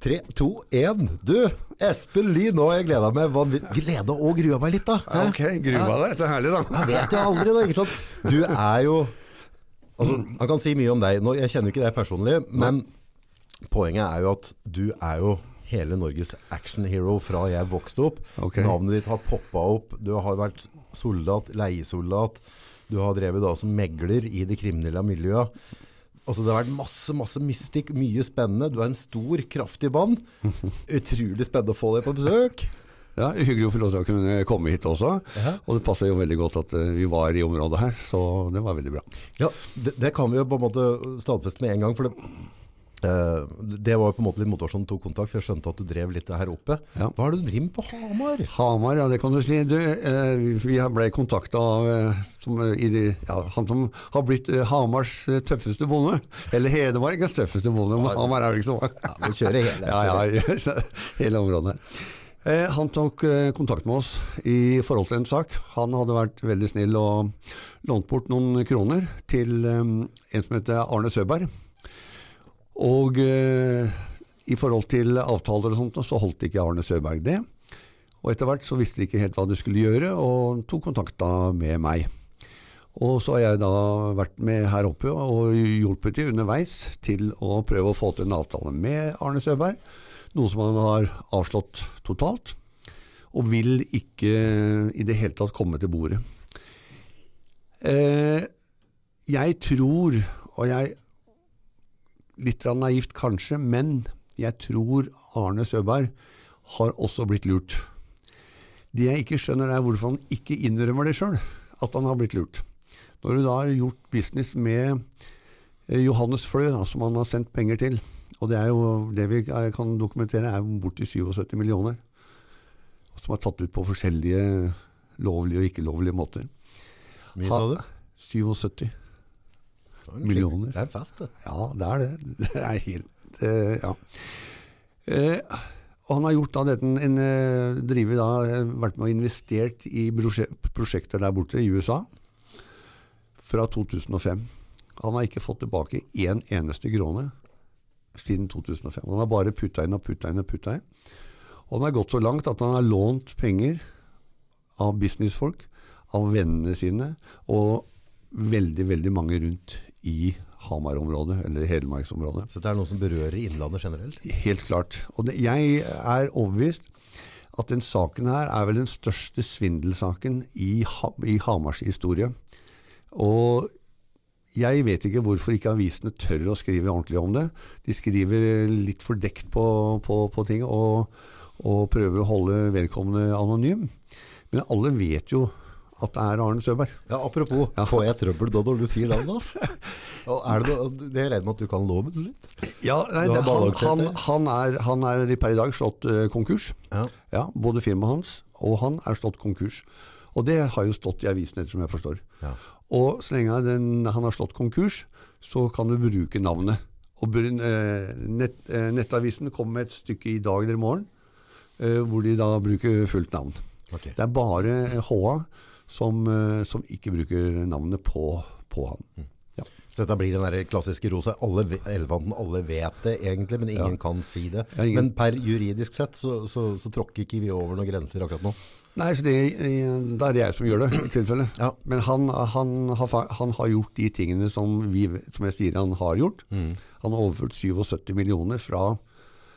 Tre, to, én. Du, Espen Lie, nå har jeg gleda meg vanvittig Gleda og grua meg litt, da. Ja, Ok, gruva deg. Det er herlig, da. Jeg vet jo aldri, da. Ikke sant? Du er jo Altså, Han kan si mye om deg. Nå, jeg kjenner jo ikke deg personlig, men poenget er jo at du er jo hele Norges action hero fra jeg vokste opp. Okay. Navnet ditt har poppa opp. Du har vært soldat, leiesoldat. Du har drevet da som megler i det kriminelle miljøet. Altså Det har vært masse masse mystikk, mye spennende. Du er en stor, kraftig mann. Utrolig spennende å få deg på besøk. Ja, Hyggelig å få lov til å kunne komme hit også. Ja. Og det passer jo veldig godt at eh, vi var i området her, så det var veldig bra. Ja, det, det kan vi jo på en måte stadfeste med en gang. For det, eh, det var jo på en måte litt motor som tok kontakt, for jeg skjønte at du drev litt her oppe. Ja. Hva er det du driver med på Hamar? Hamar, ja det kan du si. Du, uh, vi ble kontakta av uh, som, de, ja, han som har blitt Hamars tøffeste bonde. Eller Hedmarkens tøffeste bonde, men Hamar er så mange. Ja, vi kjører hele. Ja, ja, hele området her. Han tok kontakt med oss i forhold til en sak. Han hadde vært veldig snill og lånt bort noen kroner til um, en som heter Arne Søberg. Og eh, i forhold til avtaler og sånt, så holdt ikke Arne Søberg det. Og etter hvert så visste de ikke helt hva de skulle gjøre, og tok kontakt da med meg. Og så har jeg da vært med her oppe og hjulpet de underveis til å prøve å få til en avtale med Arne Søberg, noe som han har avslått totalt, og vil ikke i det hele tatt komme til bordet. Eh, jeg tror, og jeg Litt naivt kanskje, men jeg tror Arne Søberg har også blitt lurt. Det jeg ikke skjønner er hvorfor han ikke innrømmer det sjøl, at han har blitt lurt. Når du da har gjort business med eh, Johannes Flø, da, som han har sendt penger til, og det er jo det vi eh, kan dokumentere, er borti 77 millioner, som er tatt ut på forskjellige lovlige og ikke-lovlige måter. Mye sa du? 77. Millioner. Det er en fest, det. Ja, det er det. Det er helt eh, Ja. Eh, og han har gjort da dette en, eh, drivet da, eh, vært med og investert i prosjekter der borte i USA fra 2005. Han har ikke fått tilbake én eneste krone siden 2005. Han har bare putta inn og putta inn og putta inn. Og han har gått så langt at han har lånt penger av businessfolk, av vennene sine, og veldig, veldig mange rundt i Hamar-området, eller Hedmarksområdet. Så det er noe som berører Innlandet generelt? Helt klart. Og det, jeg er overbevist at den saken her er vel den største svindelsaken i, ha, i Hamars historie. Og jeg vet ikke hvorfor ikke avisene tør å skrive ordentlig om det. De skriver litt fordekt på, på, på ting og, og prøver å holde vedkommende anonym. Men alle vet jo at det er Arne Søberg. Ja, Apropos, får jeg trøbbel da når du sier navnet hans? Og er det, det er redd med at du kan loven litt? Ja, nei, det, han, han, han, er, han er per i dag slått uh, konkurs. Ja. Ja, Både firmaet hans og han er slått konkurs. Og det har jo stått i avisen, etter som jeg forstår. Ja. Og så lenge den, han har slått konkurs, så kan du bruke navnet. Og eh, nett, eh, Nettavisen kommer med et stykke i dag eller i morgen, hvor de da bruker fullt navn. Okay. Det er bare HA som, eh, som ikke bruker navnet på, på han. Ja. Så dette blir den der klassiske rosa. Alle, elefanten, alle vet det egentlig, men ingen kan si det. Ja, ingen- Men per juridisk sett så, så, så tråkker ikke vi over noen grenser akkurat nå. Nei, så det, det er jeg som gjør det, i tilfelle. Ja. Men han, han, har, han har gjort de tingene som, vi, som jeg sier han har gjort. Mm. Han har overført 77 millioner fra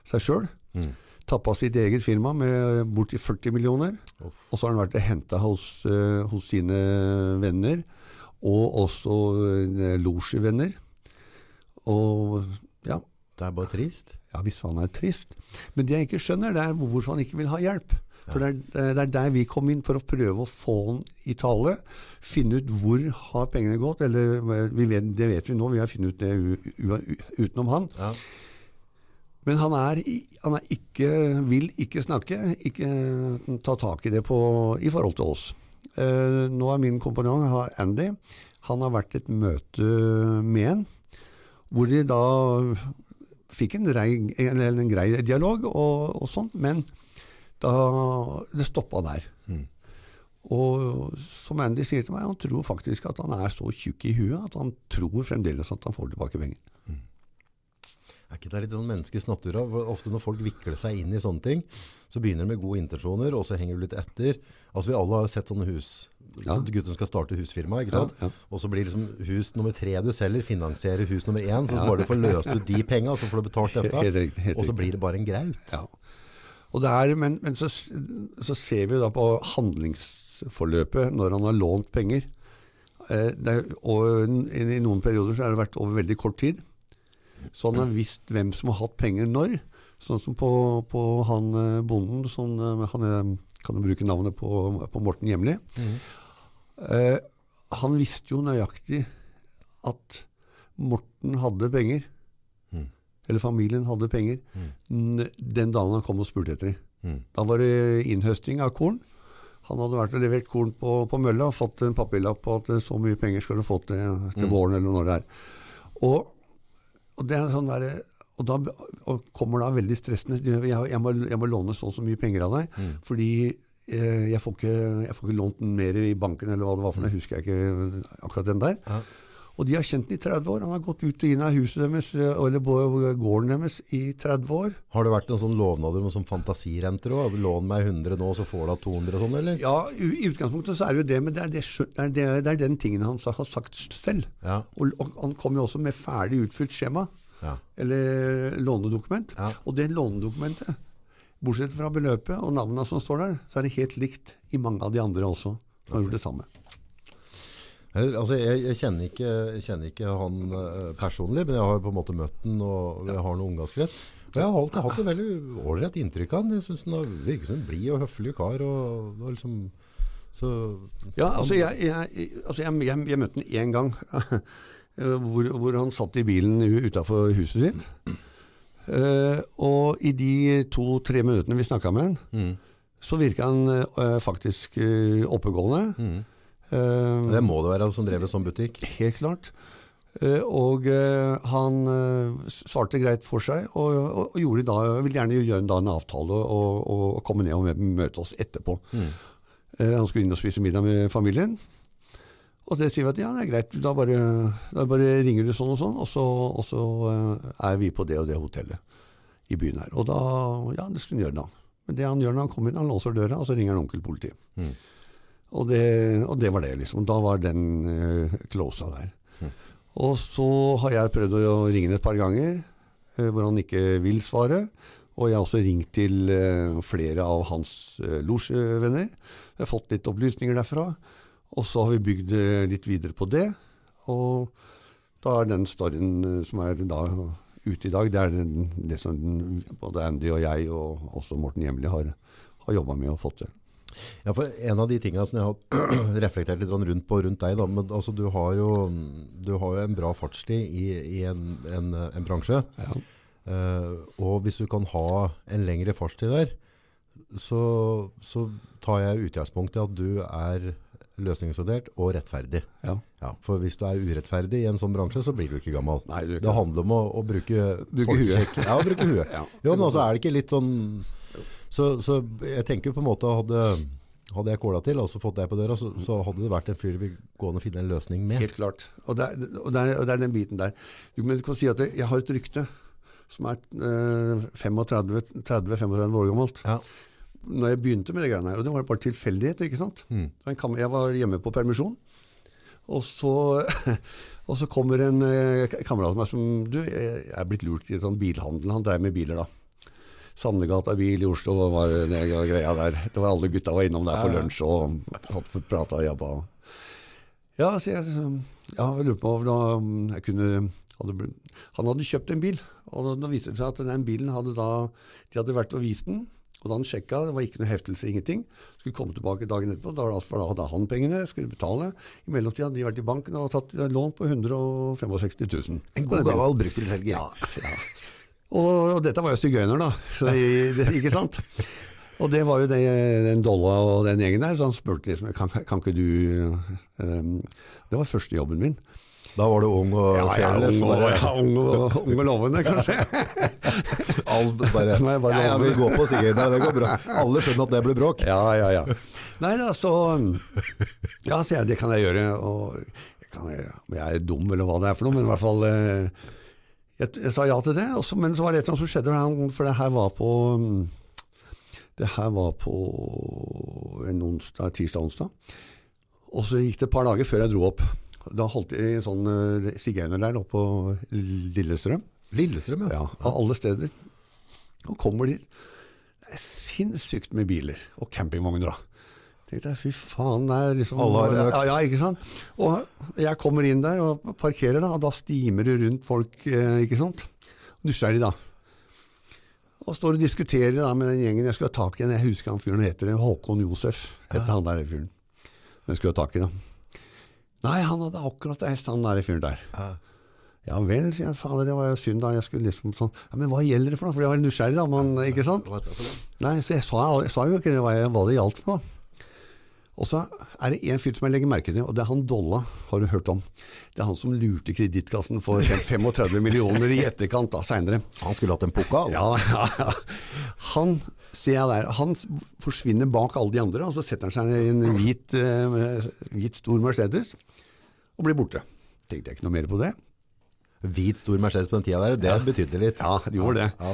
seg sjøl. Mm. Tappa sitt eget firma med borti 40 millioner. Uff. Og så har han vært og henta hos, eh, hos sine venner, og også uh, losjevenner. Og ja, Det er bare trist. ja, hvis han er trist. Men det jeg ikke skjønner, det er hvorfor han ikke vil ha hjelp. For det, er, det er der vi kom inn for å prøve å få han i tale. Finne ut hvor har pengene gått. Eller vi vet, det vet vi nå, vi har funnet ut det utenom han. Ja. Men han, er, han er ikke, vil ikke snakke, ikke ta tak i det på, i forhold til oss. Eh, nå er min kompanjong Andy. Han har vært et møte med en, hvor de da fikk en, rei, en, en grei dialog og, og sånt, men da, det stoppa der. Mm. Og som Andy sier til meg, han tror faktisk at han er så tjukk i huet at han tror fremdeles at han får tilbake penger. Er ikke det litt sånn menneskets natur? Ofte når folk vikler seg inn i sånne ting, så begynner de med gode intensjoner, og så henger du litt etter. Altså Vi alle har sett sånne hus. Ja. Gutten skal starte husfirma, ikke sant? ja. Og så blir liksom hus nummer tre du selger, finansierer hus nummer én. Så bare du får løst ut de penga, så får du betalt dette. Og så blir det bare en graut. Ja. Og det er, men men så, så ser vi da på handlingsforløpet når han har lånt penger. Eh, er, og I noen perioder så har det vært over veldig kort tid. Så han har visst hvem som har hatt penger når. Sånn som på, på han eh, bonden sånn, Han eh, kan jo bruke navnet på, på Morten Hjemli. Eh, han visste jo nøyaktig at Morten hadde penger. Mm. Eller familien hadde penger. mm. Den dagen han kom og spurte etter dem. Mm. Da var det innhøsting av korn. Han hadde vært og levert korn på, på mølla og fått en papirlapp på at så mye penger skal du få til, til våren eller når det er. Og, og det er sånn der, og da og kommer da veldig stressende jeg, jeg, må, jeg må låne så og så mye penger av deg, fordi eh, jeg, får ikke, jeg får ikke lånt mer i banken eller hva det var for noe, husker jeg ikke akkurat den der. Ja. Og de har kjent den i 30 år. Han har gått ut og inn av huset deres, eh, eller gården deres i 30 år. Har det vært noen sånn lovnader med sånn fantasirenter òg? Lån meg 100 nå, så får du 200 og sånn, eller? Ja, i utgangspunktet så er det jo det, men det er, det, det er, det, det er den tingen han har sagt selv. Ja. Og, og han kom jo også med ferdig utfylt skjema, Ja. eller lånedokument. Ja. Og det lånedokumentet, bortsett fra beløpet og navnene som står der, så er det helt likt i mange av de andre også, som har gjort det samme. Eller, altså, jeg, jeg, kjenner ikke, jeg kjenner ikke han eh, personlig, men jeg har på en måte møtt han, og jeg har noen omgangskrets. Og jeg har alltid hatt et veldig ålreit inntrykk av han. Jeg synes han virker som en blid og høflig kar. Og, var liksom, så, Ja, altså jeg, altså jeg møtte han én gang, hvor, hvor han satt i bilen utafor huset sitt. Uh, og i de to-tre minuttene vi snakka med han, mm, så virka han uh, faktisk uh, oppegående. mm. Eh, Det må det være han som drev en sånn butikk. Helt klart. Eh, og eh, han svarte greit for seg, og, og, og da, ville gjerne gjøre da en avtale og, og, og komme ned og møte oss etterpå. Mm. Han skulle inn og spise middag med familien. Og det sier vi at ja, det er greit, da bare, da bare ringer du sånn og sånn, og så, og så er vi på det og det hotellet i byen her. Og da, ja, det skulle han gjøre da. Men det han gjør når han kommer inn, han låser døra, og så ringer han onkel politi. Mm. Og, det, og det var det, liksom. Da var den uh, closa der. Og så har jeg prøvd å ringe et par ganger, uh, hvor han ikke vil svare. Og jeg har også ringt til uh, flere av hans uh, losjevenner. Jeg har fått litt opplysninger derfra. Og så har vi bygd eh, litt videre på det. Og da er den storyen eh, som er da ute i dag, det er den, det som både Andy og jeg og også Morten Hjemli har, har jobba med og fått til. Ja, for en av de tingene som jeg har reflektert litt rundt på rundt deg, da, men altså, du, har jo, du har jo en bra fartstid i, i en, en, en bransje. Ja. Uh, og hvis du kan ha en lengre fartstid der, så, så tar jeg utgangspunkt i at du er løsningsorientert og rettferdig. Ja. Ja, for hvis du er urettferdig i en sånn bransje, så blir du ikke gammel. Nei, du ikke det handler om å, å bruke, Bruke huet. Ja, bruke huet. Ja. Jo, men altså er det ikke litt sånn så, så jeg tenker på en måte hadde, hadde jeg kåla til og fått deg på døra, så, så hadde det vært en fyr vi gå an å finne en løsning med. Helt klart. Og det, er, og, det er, og det er den biten der. Du, men du kan si at jeg har et rykte som er eh, 35-35 år gammelt. Ja. Når jeg begynte med det greiene her, og det var bare tilfeldigheter, ikke sant. Mm. Jeg var hjemme på permisjon, og så, og så kommer en eh, kamerat av meg som Du, jeg er blitt lurt i en sånn bilhandel. Han dreier med biler da. Sandegata bil i Oslo var det greia der. Det var Alle gutta var innom der på lunsj og prata og jobba. Ja, så jeg, ja, jeg lurte på om jeg kunne hadde, Han hadde kjøpt en bil, og da, viste det seg at den bilen hadde da De hadde vært og vist den, og da han sjekka, det var ikke noe heftelse, ingenting. Skulle komme tilbake dagen etterpå, da, da hadde han pengene, skulle betale. I mellomtida hadde de vært i banken og tatt lån på 165 000. En god gammel Selger. Ja, ja. Og, og dette var jo sigøyner, da. Det, ikke sant? Og det var jo det, den Dolla og den gjengen der, så han spurte liksom kan, kan ikke du um, Det var første jobben min. Da var du ung og Ja, ja, ung, og, ja, ung, og, ung og lovende, kanskje. Alt bare, bare ja, ja, vil gå på sigøyna, det går bra. Alle skjønner at det blir bråk. Ja, ja, ja. Nei da, så Ja, sier jeg, det kan jeg gjøre. Og jeg, kan, jeg er dum eller hva det er for noe, men i hvert fall eh, jeg, jeg sa ja til det, også, men så var det et eller annet som skjedde, for det her var på mm, Det her var på en onsdag, tirsdag-onsdag. Og så gikk det et par dager før jeg dro opp. Da holdt jeg en sånn uh, sigøynerleir oppe på Lillestrøm. Lillestrøm, ja. Ja, av alle steder. Og kommer dit. Det er sinnssykt med biler og campingvogner. da. Tenkte jeg, fy faen, det er liksom Alle har en øks. Ja, ja, ikke sant? Og jeg kommer inn der og parkerer, da, og da stimer det rundt folk, eh, ikke sant? Nysgjerrig, da. Og står og diskuterer da med den gjengen jeg skulle ha tak i. Jeg husker han fyren heter det, Håkon Josef, heter han der fyren. Men jeg skulle ha tak i, da. Nei, han hadde akkurat reist, han der fyren der. Ja. Ja vel, sier jeg. Fader, det var jo synd da. Jeg skulle liksom sånn Ja, men hva gjelder det for noe? For jeg var nysgjerrig, da. Man, ikke sant? Det det? Nei, så jeg sa, jeg sa jo ikke hva, hva det gjaldt for noe. Og så er det en fyr som jeg legger merke til, og det er han Dolla, har du hørt om. Det er han som lurte Kredittkassen for 35 millioner i etterkant, da, seinere. Han skulle hatt en pokal. Ja, ja, ja. Han ser jeg der. Han forsvinner bak alle de andre, og så setter han seg i en hvit, uh, hvit stor Mercedes og blir borte. Tenkte jeg ikke noe mer på det. Hvit, stor Mercedes på den tida der, det betydde litt. Ja, det gjorde det. Ja.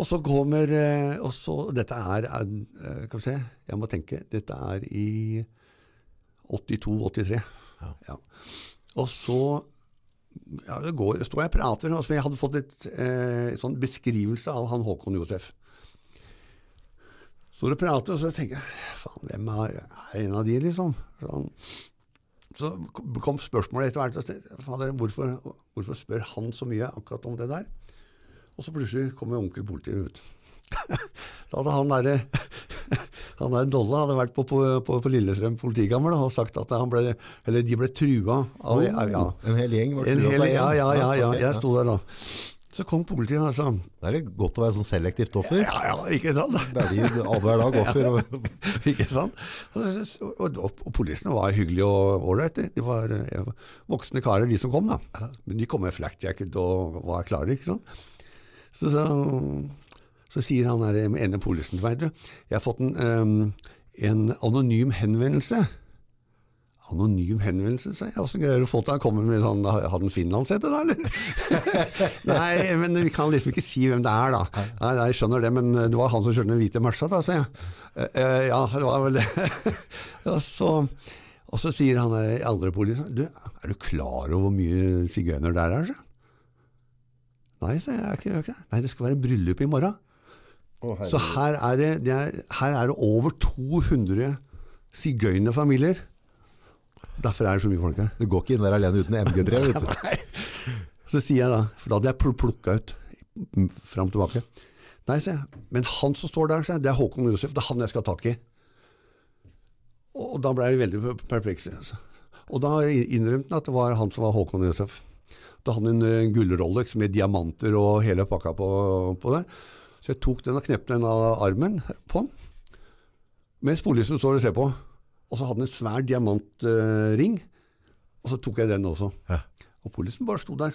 Og så kommer eh, og så, Dette er, er eh, Kan vi se, jeg må tenke. Dette er i 82-83. Ja. Og så ja, det går, står jeg og prater, altså jeg hadde fått et eh, sånn beskrivelse av han Håkon Josef. Står og prater, og så tenker jeg faen, hvem er, er en av de, liksom? Sånn. Så kom spørsmålet etter hvert. og Fader, hvorfor, hvorfor spør han så mye akkurat om det der? Og så plutselig kommer onkel politiet ut. Da hadde han derre han der Dolle hadde vært på, på, på, på Lillestrøm politikammer da, og sagt at han ble, eller de ble trua av ja, ja. En hel gjeng var trua hel, av ja, ja, ja, ja, jeg sto der da. Så kom politiet og sa Det er litt godt å være sånn selektivt offer. Ja, ja, ikke sant? Det er de annenhver dag offer. ja, ikke sant? Og, og, og, politiene var hyggelige og ålreite. De var eh, voksne karer, de som kom, da. Men de kom med flakjacket og var klare, ikke sant. Så, så, så sier han der ene polisen til meg, du, jeg har fått en, um, en anonym henvendelse. Anonym henvendelse, sa jeg. Åssen greier du å få til å komme med sånn Hadde han finlandshette, da, eller? Nei, men vi kan liksom ikke si hvem det er, da. Nei, jeg skjønner det, men det var han som kjørte den hvite Merca, da, sa jeg. «Eh, eh, ja, det var vel det. og, så, og så sier han andre polisen, Du, er du klar over hvor mye sigøyner der er? sa jeg. Nei, jeg. jeg ikke, jeg. Nei, det skal være bryllup i morgen. Oh. Så her er det, det er, her er det over 200 sigøynerfamilier. Derfor er det så mye folk her. du går ikke inn der alene uten MG3. Vet du. Så sier jeg da, for da hadde jeg pl- plukka ut fram og tilbake. Nei, sier jeg. Men han som står der, det er Håkon Josef. Det er han jeg skal ha tak i. Og da ble jeg veldig perpleks. Og da innrømte han at det var han som var Håkon Josef. Da hadde han en uh, med diamanter og hele pakka på, på det. Så jeg tok den og knepte den av armen på han. Mens politien står og ser på. Og så hadde han en svær diamantring. og så tok jeg den også. Ja. Og politiet bare sto der.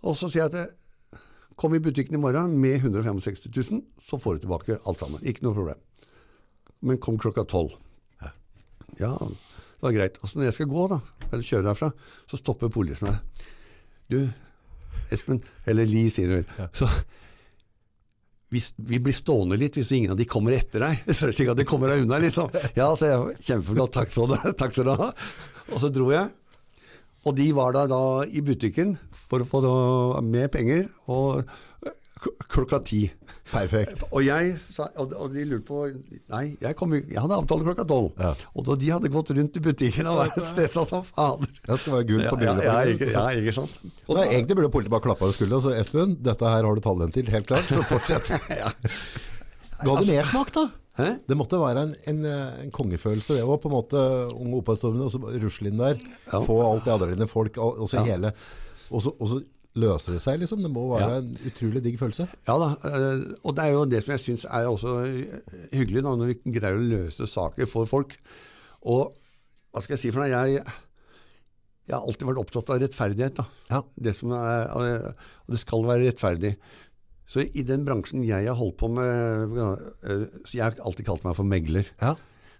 Og så sier jeg at jeg, kom i butikken i morgen med 165 000, så får du tilbake alt sammen. Ikke noe problem. Men kom klokka tolv. Ja, det var greit. Og så når jeg skal gå, da, eller kjøre derfra, så stopper politiet meg. Du, Espen, eller Li, sier du vel. Så hvis vi blir stående litt hvis ingen av de kommer etter deg, slik at de kommer deg unna. liksom. Ja, så jeg, kjempeflott, takk skal du ha. Og så dro jeg. Og de var da, da i butikken for å få mer penger, og klokka ti. Perfekt. Og jeg og, og de lurte på Nei, jeg, kom, jeg hadde avtale klokka tolv. Ja. Og da de hadde gått rundt i butikken og vært stressa som fader. Det skal være gull på på ja, ja, ja, ikke sant? Og da- egentlig burde politiet bare klappe av skuldra. Så Espen, dette her har du talent til, helt klart. Så fortsett. ja. Ga det mersmak, da? Hæ? Det måtte være en, en, eh, en kongefølelse. Det var på en måte unge opphavstormene, og så rusle inn der. Få alt det adrenalinet, folk, og så hele og så løser det seg, liksom. Det må være Ja. en utrolig digg følelse. Ja da, eh, og det er jo det som jeg syns er også eh, hyggelig, da, når vi greier å løse saker for folk. Og hva skal jeg si for noe? Jeg, jeg har alltid vært opptatt av rettferdighet. da. Ja. Det som er, og det skal være rettferdig. Så i den bransjen jeg har holdt på med eh, så Jeg har alltid kalt meg for megler. Ja.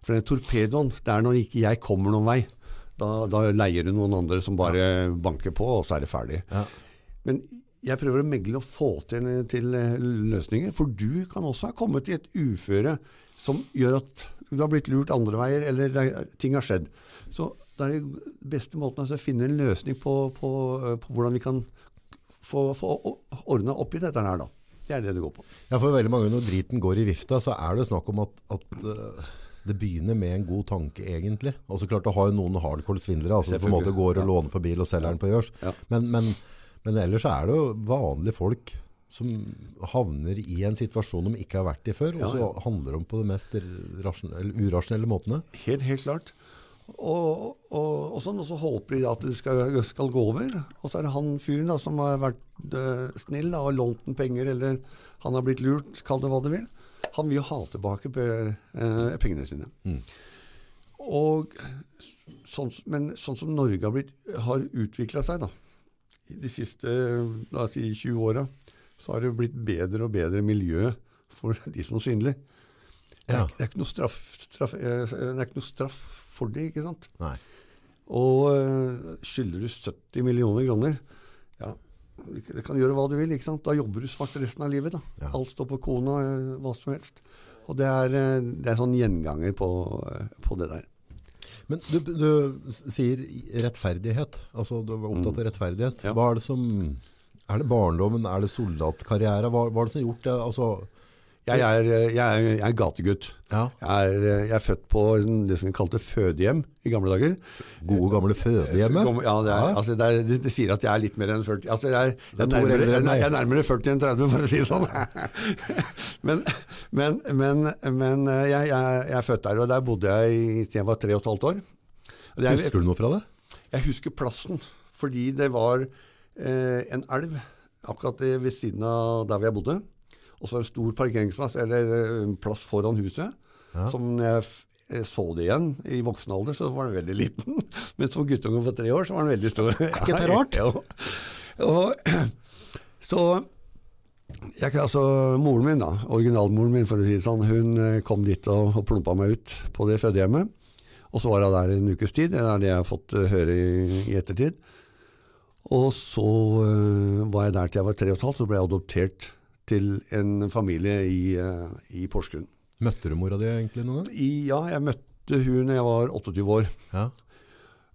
For den torpedoen, det er når ikke jeg kommer noen vei. Da, da leier du noen andre som bare banker på, og så er det ferdig. Ja. Men jeg prøver å megle og få til, til eh, løsninger. For du kan også ha kommet i et uføre som gjør at du har blitt lurt andre veier, eller ting har skjedd. Så det er den beste måten altså, å finne en løsning på, på, eh, på hvordan vi kan få, få ordna opp i dette her, da. Det er det det går på. Ja, for veldig mange når driten går i vifta, så er det snakk om at, at eh, det begynner med en god tanke, egentlig. Og så klart, å jo noen hardcore-svindlere, altså som på en måte går og låner på bil og selger den på gjørs. Ja. Men, men, men ellers er det jo vanlige folk som havner i en situasjon de ikke har vært i før, og så handler de på de mest rasjon- urasjonelle måtene. Helt, helt klart. Og, og, og, sånn, og så håper de at det skal, skal gå over. Og så er det han fyren da, som har vært eh, snill da, og lånt den penger, eller han har blitt lurt, kall det hva du vil. Han vil jo ha tilbake pe- eh, pengene sine. Mm. Og sånn, men sånn som Norge har, blitt, har utvikla seg da, de siste la oss si 20 åra, så har det blitt bedre og bedre miljø for de som svindler. Det er, Ja. det er ikke noe straff, straff, eh, det ikke noe straff for det, ikke sant? Nei. Og eh, skylder du 70 millioner kroner, ja, det kan gjøre hva du vil, ikke sant? Da jobber du svart resten av livet, da. Ja. Alt står på kona, eh, hva som helst. Og det er, eh, det er sånn gjenganger på, eh, på det der. Men du, du sier rettferdighet, altså du var opptatt av rettferdighet. Mm. Hva er det som, er det barndommen, er det soldatkarriere, hva, hva er det som har gjort det? Altså, Jeg er, eh, jeg er, jeg er gategutt. ja, Jeg er, eh, jeg er født på det som vi kalte fødehjem i gamle dager. gode gamle fødehjemmet. Ja, det, Ja. Altså, det, det, det sier at jeg er litt mer enn 40. Altså, jeg, er- er er nærmere, er nærmere 40 enn 30, for å si det sånn. men men, men, men eh, jeg, er født der, og der bodde jeg til jeg var tre og et halvt år. Og det er- Husker du noe fra det? jeg husker plassen, fordi det var eh, en elv akkurat eh, ved siden av der hvor jeg bodde. Og så en stor parkeringsplass, eller eh, en plass foran huset. Ja. Som jeg jeg så det igjen i voksen alder, så var den veldig liten. Men som guttunge på tre år, så var den veldig stor. Er ikke det rart? Ja. Og, så jeg, kan- altså, Moren min, da, originalmoren min, for å si det sånn, hun eh, kom dit og, og plumpa meg ut på det fødehjemmet. Og så var jeg der en ukes tid. Det er det jeg har fått eh, høre i, i ettertid. Og så eh, var jeg der til jeg var tre og et halvt, så ble jeg adoptert til en familie i, uh, i Porsgrunn. Møtte du mora di egentlig noen gang? I, ja, jeg møtte hun da jeg var 28 år. Ja.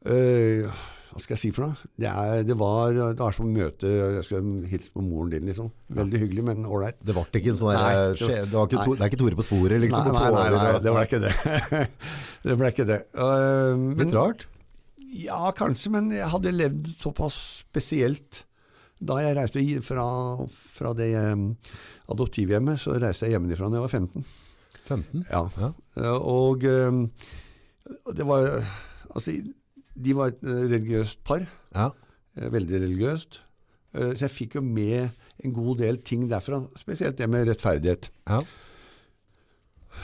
Uh, hva skal jeg si for noe? Det, er, det, var, det var som å møte Jeg skal hilse på moren din, liksom. Veldig hyggelig, men ålreit. Det ble ikke en sånn eh, det var- det, er ikke Tore på sporet, liksom? nei, nei, nei, nei, det ble ikke det. det ble ikke det. Uh, men, Litt rart. Ja, kanskje, men jeg hadde levd såpass spesielt. Da jeg reiste fra, fra det eh, adoptivhjemmet, så reiste jeg hjemmefra da jeg var 15. 15? Ja. Ja. Eh, Og eh, det var Altså, de var et religiøst par. Ja. Veldig religiøst. Så jeg fikk jo med en god del ting derfra, spesielt det med rettferdighet. ja.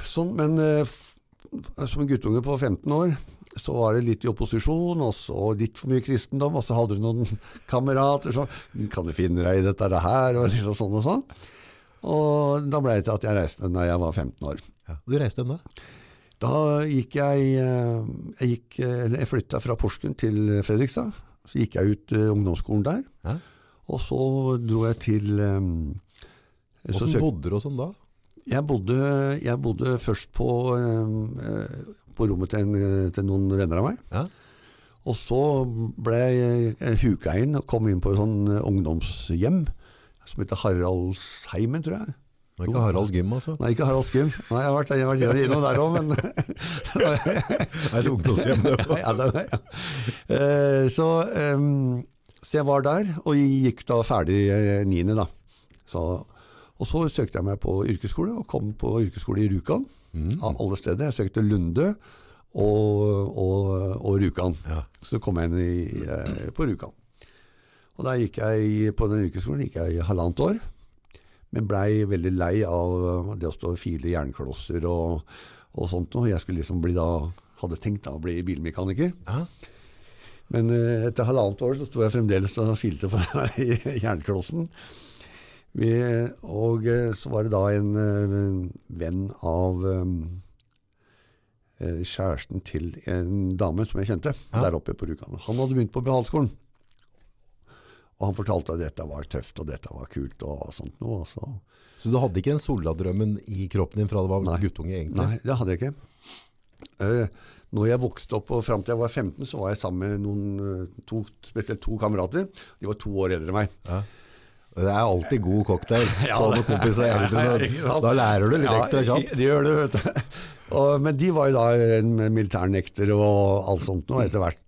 Sånn, men som guttunge på 15 år, så var det litt i opposisjon, og så litt for mye kristendom, og så hadde du noen kamerater som Kan du finne deg i dette her, og liksom sånn og sånn. Og da ble det til at jeg reiste da jeg var 15 år. ja. Du reiste ennå? Da gikk jeg eh, Jeg, gikk, eh, jeg flytta fra Porsgrunn til Fredrikstad. Så gikk jeg ut eh, ungdomsskolen der. Ja. Og så dro jeg til Åssen så Hvordan bodde du og sånn da? jeg, bodde, jeg bodde først på, eh, eh, på rommet til, en, til noen venner av meg. Ja. Og så ble jeg eh, huka inn og kom inn på et sånn eh, ungdomshjem som heter Haraldsheimen, tror jeg. Det er ikke Harald Gym, altså? Nei, ikke Harald Gym. Nei, jeg har vært, jeg har vært innom der òg, men Det er et ungdomshjem, det ja, det, ja. Eh, så, um, så jeg var der, og gikk da ferdig eh, niende, da. Så, og så søkte jeg meg på yrkesskole, og kom på yrkesskole i Rjukan. Mm. Av alle steder. Jeg søkte Lunde og, og, og Rjukan. Ja. Så kom jeg inn i, eh, på Rjukan. Og der gikk jeg på den yrkesskolen gikk jeg i halvannet år. Men blei veldig lei av det å stå og file jernklosser og, og sånt noe. Jeg skulle liksom bli da hadde tenkt da å bli bilmekaniker. Ja. Men eh, etter halvannet år så sto jeg fremdeles og filte på den jernklossen. Vi, og eh, så var det da en en venn av um, kjæresten til en dame som jeg kjente, Ja. der oppe på Rjukan. Han hadde begynt på behalskolen. Og han fortalte at dette var tøft, og dette var kult, og sånt noe. og Så. Så du hadde ikke den soladrømmen i kroppen din fra du var Nei. guttunge egentlig? Nei, det hadde jeg ikke. Uh, når jeg vokste opp og fram til jeg var 15, så var jeg sammen med noen, eh, to, spesielt to kamerater. De var to år eldre enn meg. Ja. Det er alltid god cocktail. Ja, det- kompiser Ja, da- lærer du litt Ja, ekstra kjapt. De gjør det, vet du. Og, men de var jo da militærnektere og alt sånt nå, etter hvert,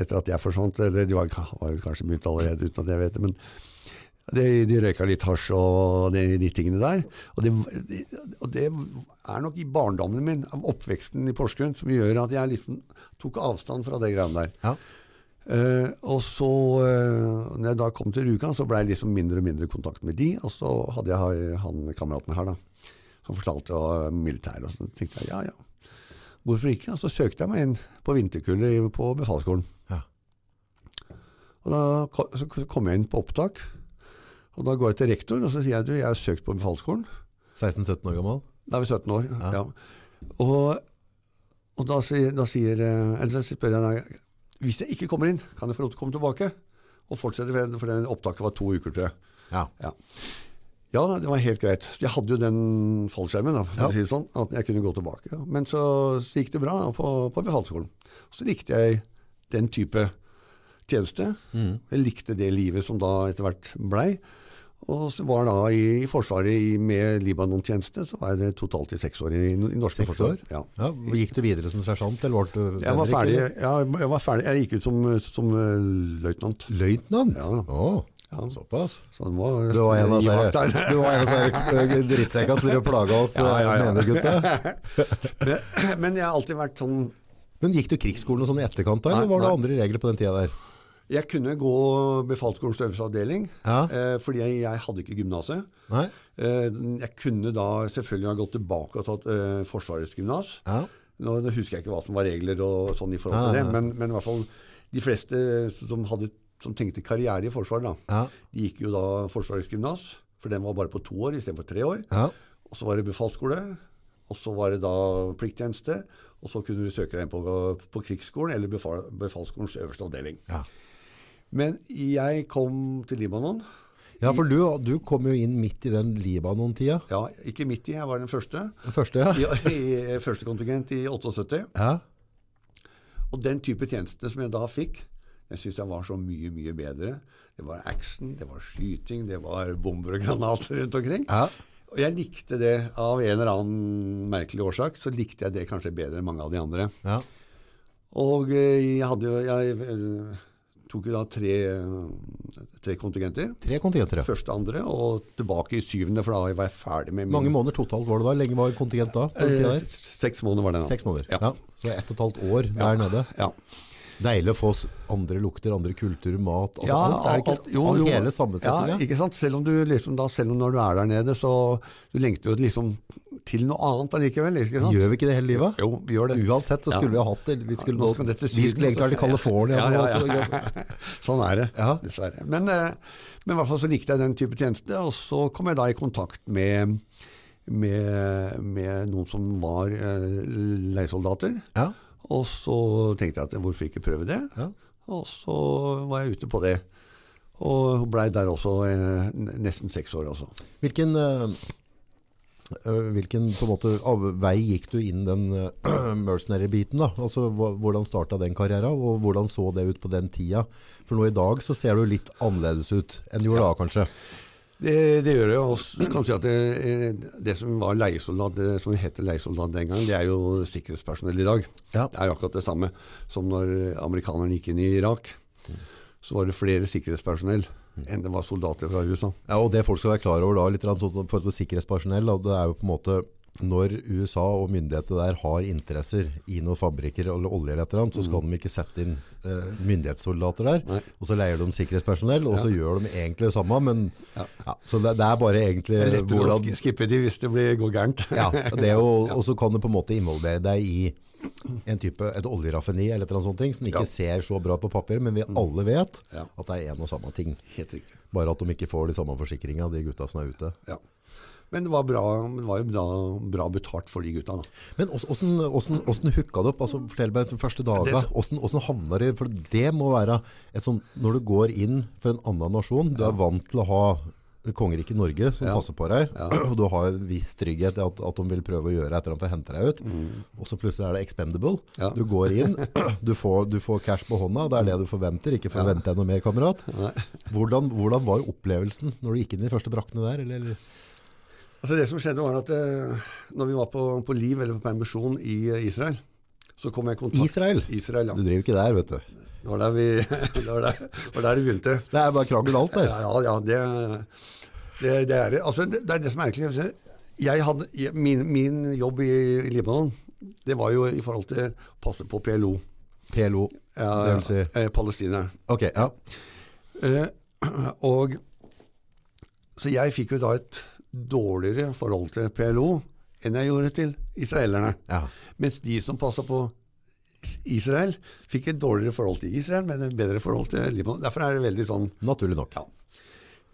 etter at jeg forsvant. Eller de var, var kanskje begynt allerede, uten at jeg vet det. men de, de røyka litt hasj og de, de tingene der. Og det, og det er nok i barndommen min, av oppveksten i Porsgrunn, som gjør at jeg liksom tok avstand fra det greiene der. Ja. Eh, og så, uh, når jeg da kom til Rjukan, så ble jeg liksom mindre og mindre kontakt med de. Og så hadde jeg han kameraten her, da, som fortalte om militær. Og så tenkte jeg ja, ja, hvorfor ikke? Og så søkte jeg meg inn på vinterkullet på befalsskolen. Ja. Og da så kom jeg inn på opptak. Og da går jeg til rektor og så sier jeg du, jeg har søkt på befalsskolen. 16-17 år gammel? Da er vi 17 år. Ja. Ja. Og, og da, sier, da sier eh, Eller så spør jeg deg Hvis jeg ikke kommer inn, kan jeg få lov til å komme tilbake? Og fortsette, for det opptaket var to uker, tror jeg. Ja. Ja. ja, det var helt greit. Jeg hadde jo den fallskjermen, da, for Ja. å si det sånn, at jeg kunne gå tilbake. Men så, så gikk det bra da, på, på befalsskolen. Så likte jeg den type tjeneste. Mm. Jeg likte det livet som da etter hvert blei. Og så var da i, i Forsvaret i, med Libanon-tjeneste, så var jeg totalt i seks år i, i norske Seks forsvar. år? Ja. Ja. Gikk du videre som sersjant, eller var du Jeg var ferdig, ja, jeg var ferdig. Jeg gikk ut som, som uh, løytnant. Løytnant? Ja. Oh. Ja. såpass. Så var, Du var en av disse vakt der. du var en av disse drittsekka som driver og plaga oss Ja, ja, ja. menegutta. Men- Men jeg har alltid vært sånn Men gikk du krigsskolen og sånn i etterkant, da, eller Nei, var det nei. andre regler på den tida der? Jeg kunne gå befalsskolens øverste avdeling, Ja. eh, fordi jeg, jeg hadde ikke gymnaset. Eh, jeg kunne da selvfølgelig ha gått tilbake og tatt eh, Forsvarets gymnas. Ja. Nå, nå husker jeg ikke hva som var regler og sånn i forhold til ja, det, men, men i hvert fall de fleste som, hadde, som tenkte karriere i Forsvaret, da, Ja. de gikk jo da Forsvarets gymnas, for den var bare på to år istedenfor tre år. Ja. Og så var det befalsskole, og så var det da plikttjeneste, og så kunne du søke deg inn på, på krigsskolen eller befal, befalsskolens øverste avdeling. Ja. Men jeg kom til Libanon. ja, for du, du kom jo inn midt i den Libanon-tida. Ja, ikke midt i, jeg var den første. Den første, ja. I, i første kontingent i 78. ja. Og den type tjeneste som jeg da fikk, jeg syns jeg var så mye, mye bedre. Det var action, det var skyting, det var bomber og granater rundt omkring. Ja. Og jeg likte det av en eller annen merkelig årsak, så likte jeg det kanskje bedre enn mange av de andre. ja. Og eh, jeg hadde jo Jeg eh, tok jo da tre, tre kontingenter. Tre kontingenter, ja. Første, andre, og tilbake i syvende, for da var jeg ferdig med min Mange måneder totalt var det da? Lenge var kontingent da? Eh. Seks måneder var det da. Seks måneder. Ja. Ja. Så ett og et halvt år der nede. Ja. Deilig å få andre lukter, andre kulturer, mat altså Ja, alt, er ikke, alt- jo, jo. Hele Ja, ikke sant? Selv om du liksom da, selv om når du er der nede, så du lengter jo liksom til noe annet allikevel? Gjør vi ikke det hele livet? Jo, vi gjør det. Uansett så Ja. skulle vi ha hatt det. Vi skulle, Nå nå, vi skulle egentlig vært i California. Ja, ja, altså. ja. sånn er det, Ja. dessverre. Men, eh, men i hvert fall så likte jeg den type tjeneste, og så kom jeg da i kontakt med, med, med noen som var eh, leiesoldater. Ja. Og så tenkte jeg at hvorfor ikke prøve det? Ja. Og så var jeg ute på det. Og blei der også eh, nesten seks år også. Hvilken, eh, eh, hvilken på en måte, av vei gikk du inn den uh, mercenary-biten? da? Altså, Hvordan starta den karrieren, og hvordan så det ut på den tida? For nå i dag så ser du litt annerledes ut enn du gjorde da, kanskje. Det, det gjør det. Og kan si at det, eh, det som var leiesoldat, det som het leiesoldat den gangen, det er jo sikkerhetspersonell i dag. Ja. Det er jo akkurat det samme som når amerikanerne gikk inn i Irak. Så var det flere sikkerhetspersonell enn det var soldater fra USA. Ja, og det folk skal være klar over da, litt sånn for forhold til sikkerhetspersonell, det er jo på en måte når USA og myndighetene der har interesser i noen fabrikker eller olje eller et eller annet, så skal de ikke sette inn eh, myndighetssoldater der, Nei. og så leier de sikkerhetspersonell, og så gjør de egentlig det samme, men Ja. ja, så det, det er bare egentlig Det er lettere hvordan, å skippe de hvis det blir, går gærent. ja, det og så kan du på en måte involvere deg i en type, et oljeraffineri eller annet sånt som ikke Ja. ser så bra på papir, men vi alle vet Ja. at det er en og samme ting. Helt riktig. Bare at de ikke får de samme forsikringa, de gutta som er ute. Ja. Men det var, bra, det var jo bra, bra betalt for de gutta. da. Men åssen hooka det opp? Altså, fortell meg de første. Det- Åssen havna det For det må være et sånt Når du går inn for en annen nasjon, du er vant til å ha kongeriket Norge som Ja. passer på deg, og du har en viss trygghet i at, at de vil prøve å gjøre et eller annet for å hente deg ut, og så plutselig er det expendable. Ja. Du går inn, du får, du får cash på hånda, det er det du forventer, ikke forvent deg noe mer, kamerat. Hvordan, hvordan var opplevelsen når du gikk inn i de første brakkene der? Eller? Altså Det som skjedde, var at eh, når vi var på, på liv eller på permisjon i eh, Israel, så kom jeg i kontakt Israel? Israel, ja. Du driver ikke der, vet du. Det er vi, nå er det var der det begynte. Det er bare krangel alt det. Ja, ja, det, det, det er. Altså, det, er det som er egentlig jeg hadde, min, min jobb i, i Libanon, det var jo i forhold til å passe på PLO. PLO, Ja, det vil si eh, Palestina. Ok, ja. Eh, og Så jeg fikk jo da et dårligere forhold til PLO enn jeg gjorde til israelerne. ja. Mens de som passa på Israel, fikk et dårligere forhold til Israel, men et bedre forhold til Libanon. Derfor er det veldig sånn Naturlig nok.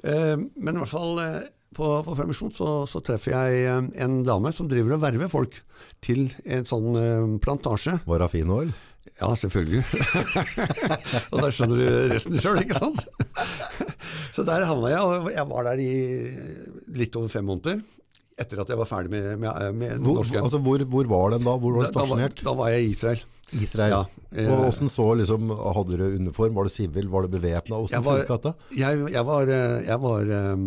Eh, Men i hvert fall eh, på, på permisjon så, så treffer jeg eh, en dame som driver og verver folk til en sånn eh, plantasje. Var hun fin òg. Ja, selvfølgelig. og da skjønner du resten sjøl, ikke sant? så der havna jeg, og jeg var der i litt over fem måneder. Etter at jeg var ferdig med, med, med Hvor, norsken. altså, hvor, hvor var den da? Hvor var da, den da, var, stasjonert? da var jeg i Israel. Israel. Ja, eh, og hvordan så liksom, Hadde du uniform? Var det sivil? Var det bevæpna? Jeg? Jeg, jeg var, eh, jeg var um,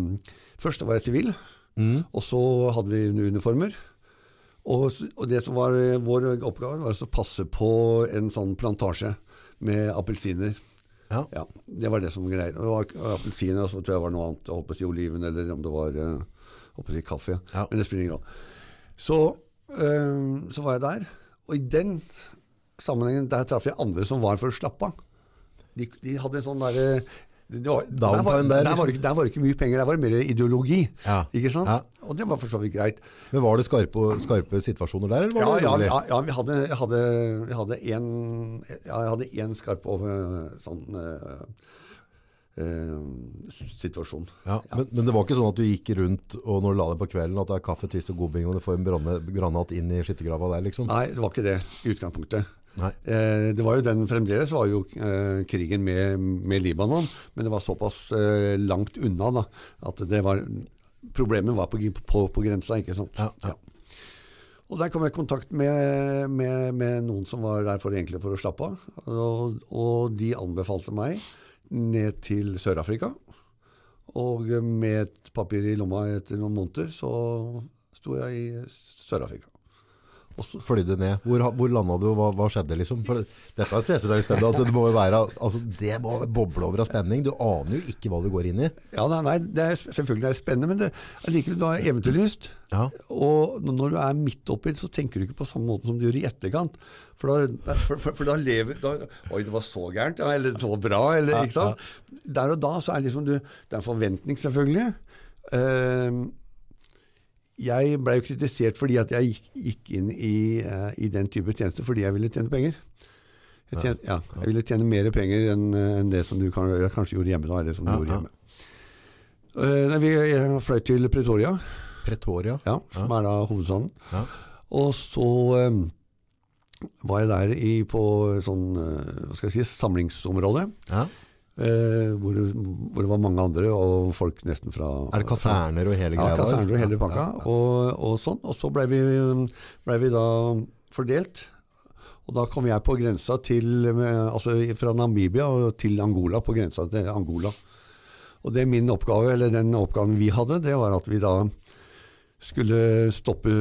Først var jeg sivil, Mm. og så hadde vi uniformer. Og, og det som var eh, vår oppgave, var å passe på en sånn plantasje med appelsiner. Ja. Ja, det var det som greier. Og appelsiner, og så tror jeg det var noe annet. Jeg holdt på å si oliven, eller om det var eh, å si kaffe. Ja. Men det spiller ingen rolle. Så, øh, så var jeg der, og i den sammenhengen der traff jeg andre som var for av. De, de hadde en sånn derre det var, der, var, der, der, liksom. var ikke- der var det ikke mye penger, der var det mer ideologi. Ja. Ikke sant? Ja. Og det var for så vidt greit. Men Var det skarpe, skarpe situasjoner der, eller Ja, var det ja, rolig? ja, ja vi hadde, jeg hadde, jeg hadde en, ja, jeg hadde en skarp over sånn eh, situasjon. Ja, Men, men det var ikke sånn at du gikk rundt og når du la deg på kvelden at det er kaffe, twist og godbing og du får en granat inn i skyttergrava der, liksom? Nei, det var ikke det i utgangspunktet. Eh, det var jo den fremdeles var jo eh, krigen med, med Libanon, men det var såpass eh, langt unna da, at det var Problemet var på, på, på grensa, ikke sant. Ja, ja. Og der kom jeg i kontakt med, med, med noen som var der for, egentlig for å slappe av. Og, og de anbefalte meg ned til Sør-Afrika. Og med et papir i lomma etter noen måneder, så sto jeg i Sør-Afrika. Og så flydde ned. Hvor, hvor landa du, og hva, hva skjedde, liksom? For det, dette synes jeg er litt spennende. Altså, det må jo være, altså, det må boble over av spenning. Du aner jo ikke hva du går inn i. Ja, nei, nei det er, selvfølgelig er det spennende, men det er likevel du har eventyrlyst. Ja. Og når du er midt oppi det, så tenker du ikke på samme måte som du gjør i etterkant. For da, for, for, for da lever da, Oi, det var så gærent, ja, eller så bra, eller Ja, ikke sant. Der og da så er liksom du Det er en forventning, selvfølgelig. Eh, jeg ble jo kritisert fordi at jeg gikk, gikk inn i, uh, i den type tjeneste fordi jeg ville tjene penger. Jeg, tjente, ja, jeg ville tjene mer penger enn enn det som du kan, kanskje gjorde hjemme. da, eller som du Ja, gjorde hjemme. Uh, nei, vi, jeg fløy til Pretoria, Pretoria. ja, som er da hovedstaden. Ja. Og så eh, var jeg der i, på sånn eh, hva skal jeg si, samlingsområde. Ja. Eh, hvor, hvor det var mange andre, og folk nesten fra Er det kaserner og hele greia? Ja, kaserner og hele pakka. Ja, ja. Og, og sånn. Og så ble vi, ble vi da fordelt. Og da kom jeg på grensa til Altså fra Namibia til Angola, på grensa til Angola. Og det min oppgave, eller den oppgaven vi hadde, det var at vi da skulle stoppe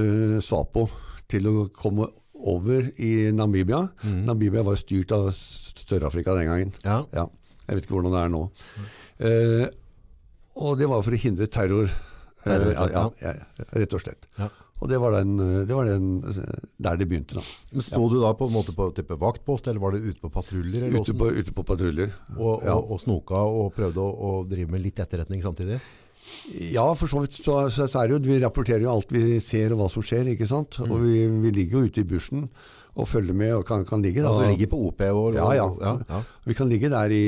Swapo til å komme over i Namibia. Mm. Namibia var styrt av Sør-Afrika den gangen. Ja. Ja, jeg vet ikke hvordan det er nå. Eh, og det var for å hindre terror. Eh, Terror, ja, ja, ja. ja, rett og slett. Ja. Og det var, den, det var den eh, der det begynte. da. Men Sto du da på en måte på type vaktpost, eller var det ute på patruljer? Ute på, ute på patruljer. Og, og, og snoka og prøvde å, å drive med litt etterretning samtidig? Ja, for så vidt så, så, så er det jo Vi rapporterer jo alt vi ser og hva som skjer, ikke sant. Mm. Og vi, vi ligger jo ute i bushen og følge med og kan, kan ligge. Da. Altså ligger på OP og, Ja, ja. ja, ja. Vi kan ligge der i,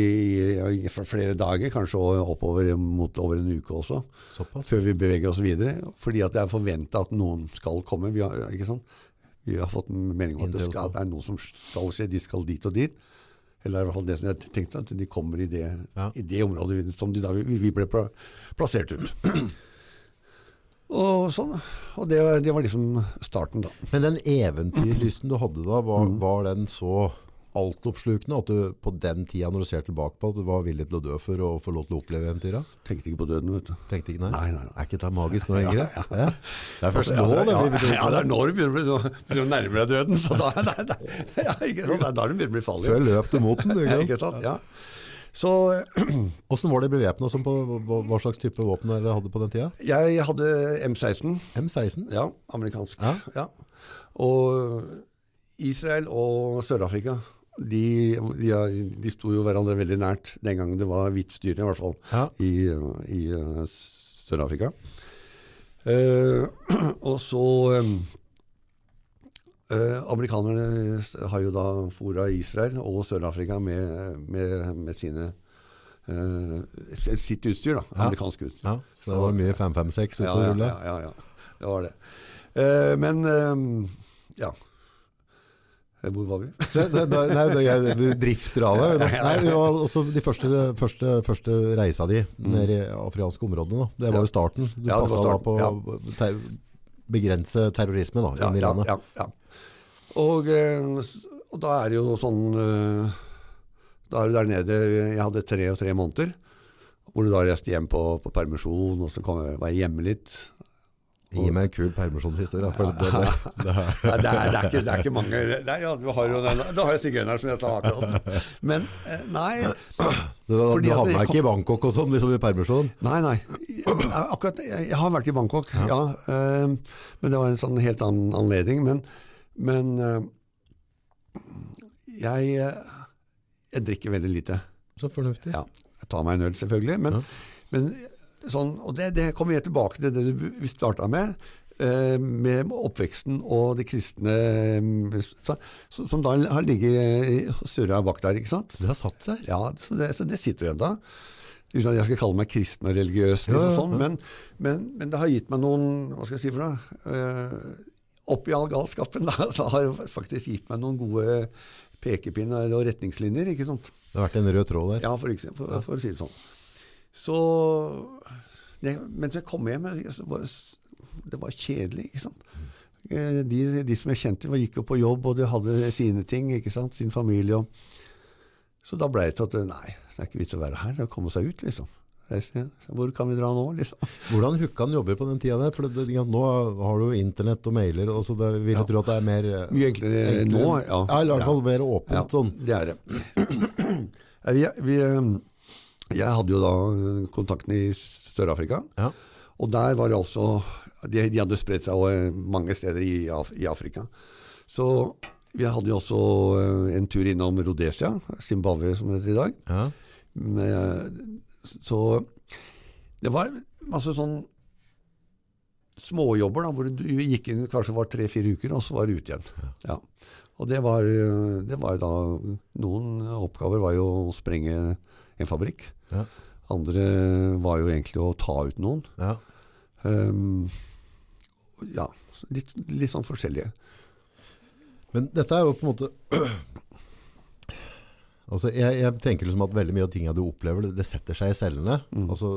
i, flere dager, kanskje oppover mot over en uke også, Såpass. før vi beveger oss videre. Fordi at det er forventa at noen skal komme. Vi har? Vi har fått melding om at det, skal, at det er noe som skal skje. De skal dit og dit. Eller i hvert fall det som jeg tenkte, at de kommer i det, i det området som de da, vi ble plassert ut. Og sånn. Og det, det var liksom starten, da. Men den eventyrlysten du hadde da, var, Mm. var den så altoppslukende at du på den tida når du ser tilbake på at du var villig til å dø for å få lov til å oppleve eventyra? Tenkte ikke på døden, vet du. Tenkte ikke nei? Nei, nei, nei. Er ikke det magisk når lenger? Ja, Ja, Det er først Ja, nå det ja, blir ja, det er når du begynner å bli- begynner nærme deg døden. Så da, da, da, ja, ikke da, er det begynner å bli farlig. Før løp du mot den. Ikke sant? Ja. Så Hvordan var det bevæpna som hva, slags type våpen dere hadde på den tida? jeg hadde M16, M16? ja, amerikansk. Ja. Ja. Og Israel og Sør-Afrika, de, de, de sto jo hverandre veldig nært den gangen det var hvitt styre, i hvert fall, Ja. i, i eh, Sør-Afrika. Eh, og så eh, eh, Amerikanerne har jo da fora Israel og Sør-Afrika med, med, med sine eh, sitt utstyr, da. Amerikansk utstyr. Ja, så det var mye 556 ute og ja, rulle. ja, ja, ja. Det var det. Eh, men eh, ja. Eh, Hvor var vi? nei, nei, nei. Nei, vi var også de første, første, første reisa di ned i afrikanske områdene. Da. Det var jo starten. Du Mm. Ja, passa på ter begrense terrorisme da, Ja, Iran. ja, ja, ja. Og, eh, og da er det jo sånn eh, Da er du der nede Jeg hadde tre og tre måneder. Hvor du da reiste hjem på, på permisjon, og så kom jeg, var jeg hjemme litt. Gi meg en kul permisjonshistorie. For det, det, det, Nei, det, er, det, er ikke, det er ikke mange Nei, ja, Du har jo den, da har jeg sigøyneren som jeg sa akkurat. Men eh, nei, Du, du havna ikke i Bangkok og sånn liksom i permisjon? Nei, nei. Akkurat, jeg, jeg har vært i Bangkok, ja. eh, men det var en sånn helt annen anledning. Men, men eh, jeg, eh, jeg drikker veldig lite. Så fornuftig. Ja, jeg tar meg en øl, selvfølgelig. Men, men sånn, og det, det kommer jeg tilbake til det du, starta med. eh, Med oppveksten og det kristne eh, som da har ligget surra bak der. ikke sant? Så det har satt seg. Ja, så det, så det sitter jo ennå. Uten at jeg skal kalle meg kristen og religiøs, liksom Ja, ja, ja. sånn, men, men, men det har gitt meg noen Hva skal jeg si for noe? Oppi all galskapen da, så har det faktisk gitt meg noen gode pekepinner og retningslinjer. ikke sant? Det har vært en rød tråd der. Ja, for, eksempel, for, for å si det sånn. Så det, Mens jeg kom hjem, så var, det var kjedelig, ikke sant. Eh, De, de som jeg kjente, var- gikk jo på jobb, og de hadde sine ting, ikke sant, sin familie. Og, så da ble det til at nei, det er ikke vits å være her, det er å komme seg ut, liksom. Hvor kan vi dra nå, liksom? Hvordan hooka han jobber på den tida der? For det, det, nå har du jo internett og mailer, og så det, vil jeg tro at det er mer eh, Mye enklere enklere. nå, ja. Ja, i hvert fall mer åpent. Ja, Sånn. det er det. Vi, vi, eh, jeg hadde jo da eh, kontakten i Sør-Afrika, Ja. og der var det altså De, de hadde spredt seg over mange steder i, Af i Afrika. Så vi hadde jo også eh, en tur innom Rhodesia, Zimbabwe som det heter i dag. Ja. Men, Så det var masse sånn småjobber da, hvor du gikk inn kanskje var tre-fire uker, og så var du ute igjen. Ja. Og det var, det var da Noen oppgaver var jo å sprenge en fabrikk. Ja. Andre var jo egentlig å ta ut noen. Ja. Um, ja, litt, litt sånn forskjellige. Men dette er jo på en måte Altså, jeg, jeg tenker liksom at veldig mye av tingene du opplever, det, det setter seg i cellene. Mm. Altså,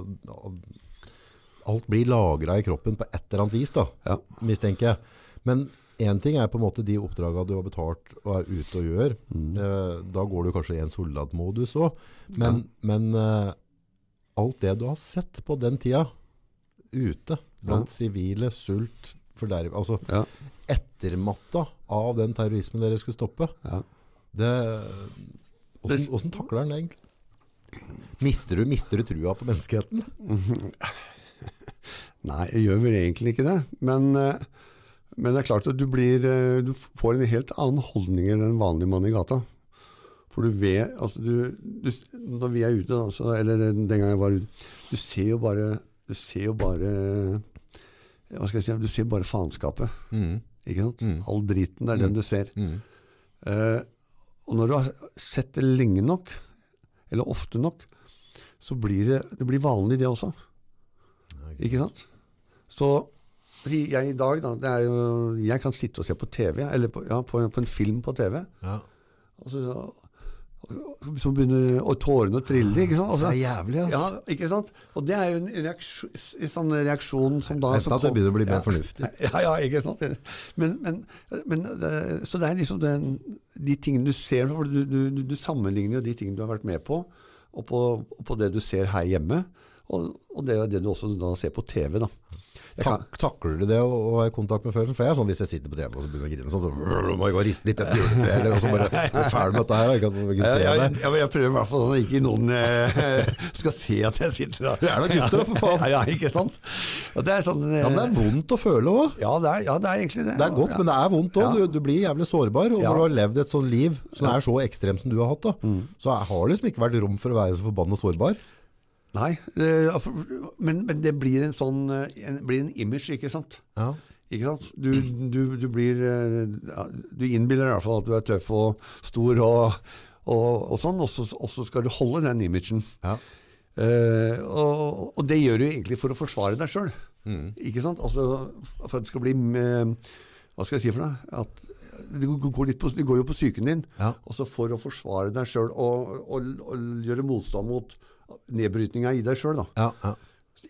alt blir lagra i kroppen på et eller annet vis, da, Ja. mistenker jeg. Men én ting er på en måte de oppdraga du har betalt og er ute og gjør. Mm. Eh, da går du kanskje i en soldatmodus òg. Men, men eh, alt det du har sett på den tida, ute, blant sivile, sult, forderv Altså Ja. ettermatta av den terrorismen dere skulle stoppe. Ja. Det, hvordan, hvordan takler den det egentlig? Mister du, mister du trua på menneskeheten? Nei, jeg gjør vel egentlig ikke det. Men, eh, men det er klart at du, blir, eh, du får en helt annen holdning enn en vanlig mann i gata. For du vet altså du, du, Når vi er ute, da, så, eller den gangen jeg var ute Du ser jo bare Du ser jo bare Hva skal jeg si Du ser bare faenskapet. Mm. Ikke sant? Mm. All driten, det er den du ser. Mm. Eh, og når du har sett det lenge nok, eller ofte nok, så blir det, det blir vanlig det også. Ikke sant? Så jeg i dag, da, det er jo, jeg kan sitte og se på TV, eller på, ja, på, på en film på TV, Ja. og så, så begynner og tårene å trille. ikke sant? Altså, Det er jævlig, altså. Ja, ikke sant? Og det er jo en reaksjon, en sånn reaksjon som da Nesten at det begynner å bli mer ja. fornuftig. Ja, ja, ikke sant? Men, men, men Så det er liksom den, de tingene du ser for du, du, du, du sammenligner jo de tingene du har vært med på, og på, og på det du ser her hjemme, og, og det er det du også da ser på TV. da. Kan- Tak, takler du det å, å være i kontakt med følelsen? For jeg er sånn hvis jeg sitter på TV og så begynner å grine sånn, så må jeg gå og riste litt etter juletreet, eller og så bare er ferdig med dette her, jeg kan ikke se det. jeg, jeg prøver i hvert fall sånn at ikke noen eh, skal se at jeg sitter der. Det er da gutter da, for faen. Ja, ja, ikke sant? Det sånn, eh, Ja, men det er vondt å føle også. ja, det ja, det er egentlig det. Det er godt, ja. men det er vondt også. Du, du blir jævlig sårbar, og Ja. når du har levd et sånt liv som er så ekstremt som du har hatt, da, så er, har det liksom ikke vært rom for å være så forbannet sårbar. Nei, men, men det blir en sånn eh, en, blir en image, ikke sant? Ja. Ikke sant? Du, du, du blir eh, Du innbiller deg i hvert fall at du er tøff og stor og, og, og sånn, og så, skal du holde den imagen. Ja. Uh, og, og det gjør du egentlig for å forsvare deg sjøl. Mm. Ikke sant? Altså, for at det skal bli eh, Hva skal jeg si for noe? At det går, på, det går jo på psyken din. Ja. Og så for å forsvare deg sjøl og, og, og gjøre motstand mot nedbrytninga i deg sjøl, da. Ja, ja.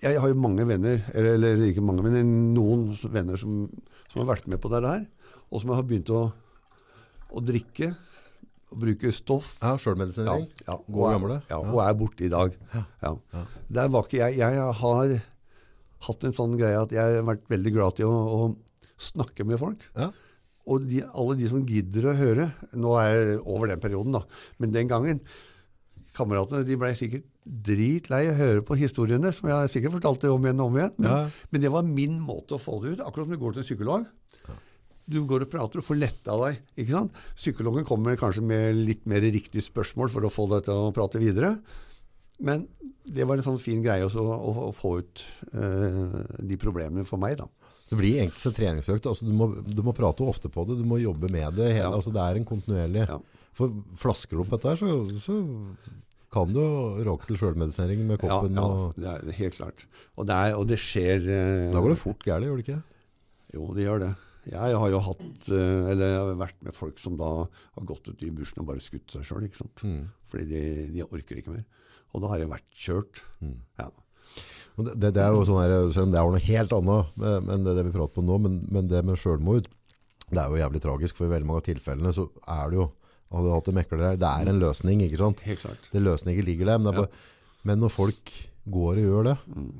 Jeg har jo mange venner, eller, eller ikke mange, men noen venner som, som har vært med på det her, og som har begynt å, å drikke og bruke stoff. ja Sjølmedisinering. Ja, Gode gamle. Ja, og er borte i dag. Ja. Der var ikke jeg Jeg har hatt en sånn greie at jeg har vært veldig glad til å, å snakke med folk. Ja. Og de, alle de som gidder å høre Nå er jeg over den perioden, da. Men den gangen Kameratene de blei sikkert dritlei å høre på historiene, som jeg sikkert fortalte om igjen og om igjen. Men, Ja. men det var min måte å få det ut. Akkurat som du går til en psykolog. Du går og prater og får letta deg. ikke sant? Psykologen kommer kanskje med litt mer riktig spørsmål for å få deg til å prate videre. Men det var en sånn fin greie også, å, å få ut uh, de problemene for meg, da. Så det blir egentlig så treningsøkt. Altså, du, må, du må prate ofte på det, du må jobbe med det. Hele, Ja. altså, det er en kontinuerlig Ja. For flasker du opp dette så, så kan du råke til sjølmedisinering med koppen. ja, Og, det er helt klart. Og det, er, og det skjer eh, da går det fort gærent, gjør det ikke? Jo, det gjør det. Jeg har jo hatt, eh, eller jeg har vært med folk som da har gått ut i bushen og bare skutt seg sjøl. Mm. Fordi de, de orker ikke mer. Og da har jeg vært kjørt. Mm. Ja. Det, det, er jo sånn her, selv om det er noe helt annet eh, enn det, det vi prater på nå, men, men det med selvmord, det er jo jævlig tragisk, for i veldig mange av tilfellene så er det jo, du hatt en mekler der, det er en løsning, ikke sant? Helt klart. Det løsningen ligger der, men, bare, men når folk går og gjør det, Mm.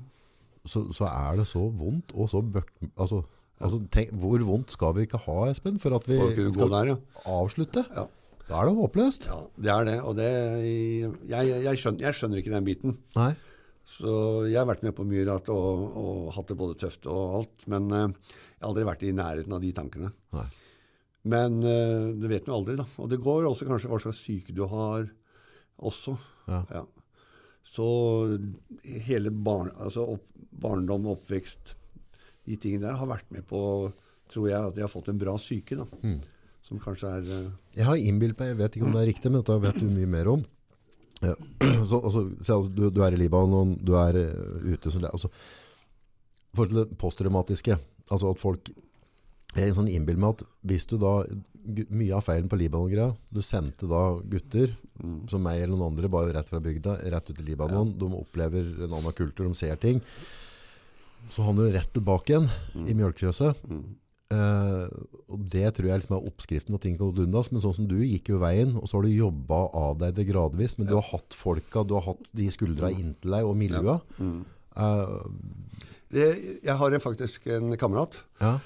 så, så er det så vondt, og så bøk, altså, altså tenk, hvor vondt skal vi ikke ha, Espen, for at vi skal der, ja. avslutte? Ja. Da er det håpløst. ja. Det er det. Og det, jeg, jeg, skjønner, jeg skjønner ikke den biten. Nei. Så jeg har vært med på mye rart og, og hatt det både tøft og alt. Men eh, jeg har aldri vært i nærheten av de tankene. Nei. Men uh, det vet man aldri, da. Og det går også kanskje hva slags syke du har også. Ja. Så hele barn, altså opp, barndom og oppvekst, de tingene der har vært med på, tror jeg, at jeg har fått en bra syke. da. Mm. Som kanskje er uh, Jeg har innbilt meg, jeg vet ikke om det er riktig, men dette vet du mye mer om. Ja. Så, altså, altså, du, du er i Libanon, du er uh, ute som det, altså, For til det posttraumatiske, altså at folk Jeg sånn innbiller meg at hvis du da Mye av feilen på Libanon-greia Du sendte da gutter mm, som meg eller noen andre, bare rett fra bygda, rett ut i Libanon. De opplever en annen kultur, de ser ting. Så havner du rett tilbake igjen i mjølkefjøset. mm. Eh, og det tror jeg liksom er oppskriften at ting kan gå undas. Men sånn som du gikk jo veien, og så har du jobba av deg det gradvis. Men du har hatt folka, du har hatt de skuldra inntil deg, og miljøa. Mm. Eh, jeg, jeg har en- faktisk en kamerat. ja.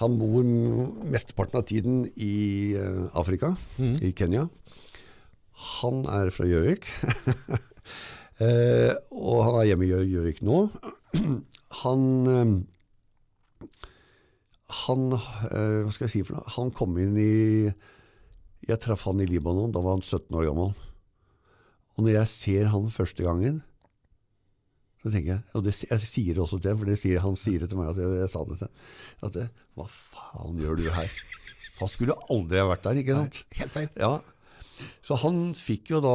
Han bor mesteparten av tiden i eh, Afrika, mm. i Kenya. Han er fra Gjøvik. eh, og han er hjemme i Gjø- Gjøvik nå. han eh, Han eh, Hva skal jeg si for noe? Han kom inn i Jeg traff han i Libanon. Da var han 17 år gammel. Og når jeg ser han første gangen, så tenker jeg, og det, jeg sier det også til ham, for det sier, han sier det til meg at jeg, jeg sa det til at det, Hva faen gjør du her? Han skulle aldri ha vært der, ikke sant? Helt feil. Ja. Så han fikk jo da,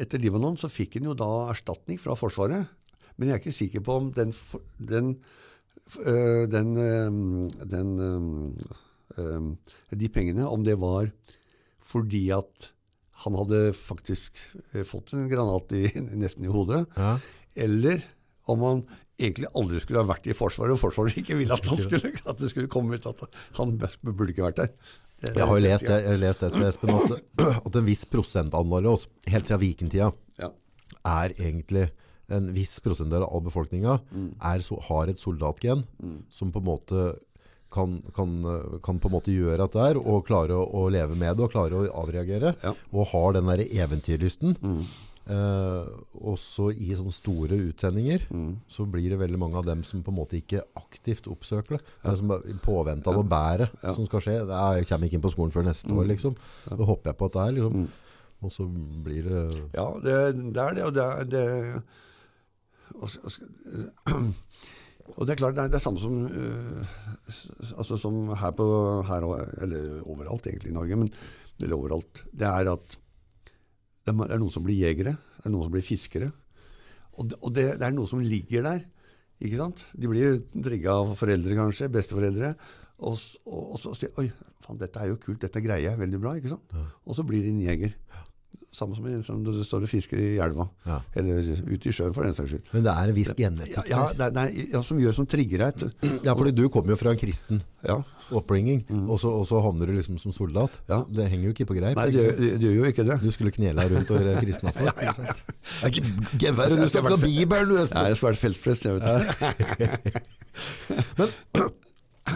etter Libanon, så fikk han jo da erstatning fra Forsvaret. Men jeg er ikke sikker på om den, den, øh, den, øh, den øh, De pengene, om det var fordi at han hadde faktisk fått en granat i, nesten i hodet, Ja. Eller om han egentlig aldri skulle ha vært i Forsvaret, og Forsvaret ikke ville at, han skulle, at det skulle komme ut at han burde ikke vært der. Det- Jeg har jo lest det, jeg har lest det Espen, at, at en viss prosentandel av oss, helt siden vikingtida, Ja. er egentlig en viss prosentdel av befolkninga mm. så, har et soldatgen som på en måte kan, kan, kan på en måte gjøre dette her, og klare å, å leve med det, og klare å avreagere, Ja. og har den der eventyrlysten. Eh, også i sånne store utsendinger, så blir det veldig mange av dem som på en måte ikke aktivt oppsøker det. Er som påventa i påvente bedre bære som skal skje. Det er, jeg kommer ikke inn på skolen før neste år, liksom. Da håper jeg på at det er, liksom. Og så blir det Ja, det, det er det, og det er det, og, og, og det er klart, det er det samme som uh, altså som her på her, og- Eller overalt egentlig i Norge, men eller overalt. Det er at det er noen som blir jegere, det er noen som blir fiskere. Og, det, og det, det er noe som ligger der. ikke sant? De blir trigga av foreldre, kanskje, besteforeldre. Og, og, og så sier Oi, faen, dette er jo kult, dette greier jeg veldig bra. ikke sant? Og så blir de en jeger. Samme som, når du står og fisker i elva. Ja. Eller ute i sjøen, for den saks skyld. Men det er en viss Ja, genetikk ja, det det er, ja, som gjør som trigger deg. Ja, fordi du kommer jo fra en kristen Ja. oppbringning, og, så, og så havner du liksom som soldat. Ja. Det henger jo ikke på greip. Nei, det, det, det gjør jo ikke det. Du skulle knele deg rundt og være kristna for. ja, ja, Det ikke geværet du skal fra Bibelen, du, Espen. Jeg skulle vært feltprest, jeg vet.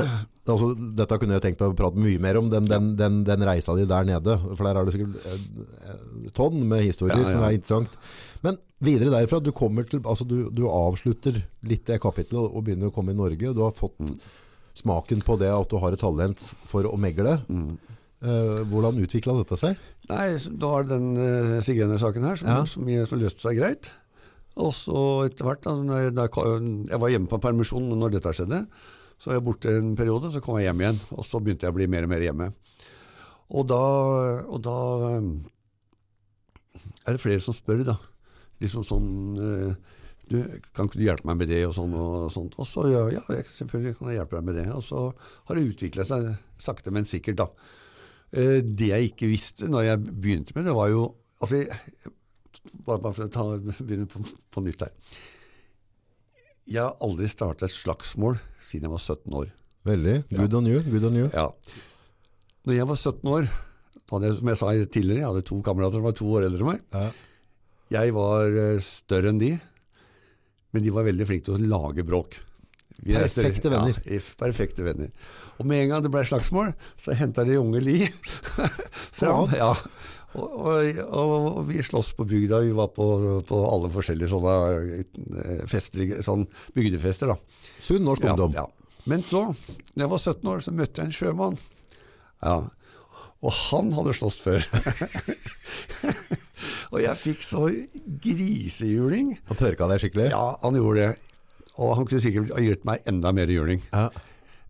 Altså, dette kunne jeg tenkt på å prate mye mer om, den, den, den, den reisa di der nede. For der er det sikkert eh, tonn med historier som er interessant. Men videre derfra, du, til, altså du, du avslutter litt det kapitlet og begynner å komme i Norge. Du har fått Mm. smaken på det at du har et talent for å megle. Mm. Uh, hvordan utvikla dette seg? Nei, da var det den uh, sigøynersaken her som, Ja. som, som løste seg greit. Og så etter hvert, da, da jeg, da jeg jeg var hjemme på permisjon når dette skjedde, så var jeg borte en periode, så kom jeg hjem igjen. Og så begynte jeg å bli mer og mer hjemme. Og da, og da um, er det flere som spør, da. Liksom sånn eh, du, Kan ikke du hjelpe meg med det, og sånn og sånt. Og så ja, ja, selvfølgelig kan jeg hjelpe deg med det. Og så har det utvikla seg sakte, men sikkert, da. Eh, det jeg ikke visste når jeg begynte med det, var jo altså, bare, for å begynne på, på nytt her. Jeg har aldri starta et slagsmål siden jeg var 17 år. Veldig. Good on you. Good on you. Ja. Når jeg var 17 år, da hadde jeg, som jeg sa tidligere, jeg hadde to kamerater som var to år eldre enn meg. Ja. Jeg var eh, større enn de, men de var veldig flinke til å lage bråk. Vi er Perfekte venner. Ja, perfekte venner. Og med en gang det ble slagsmål, så henta de unge Li fram. Ja. Og, og, og vi sloss på bygda. Vi var på, på alle forskjellige sånne eh, fester, sånn bygdefester. da. Sunn norsk ungdom. ja. Men så, når jeg var 17 år, så møtte jeg en sjømann. Ja. Og han hadde slåss før. og jeg fikk så grisehjuling. Han tørka deg skikkelig? Ja, han gjorde det. Og han kunne sikkert ha gitt meg enda mer juling. Ja.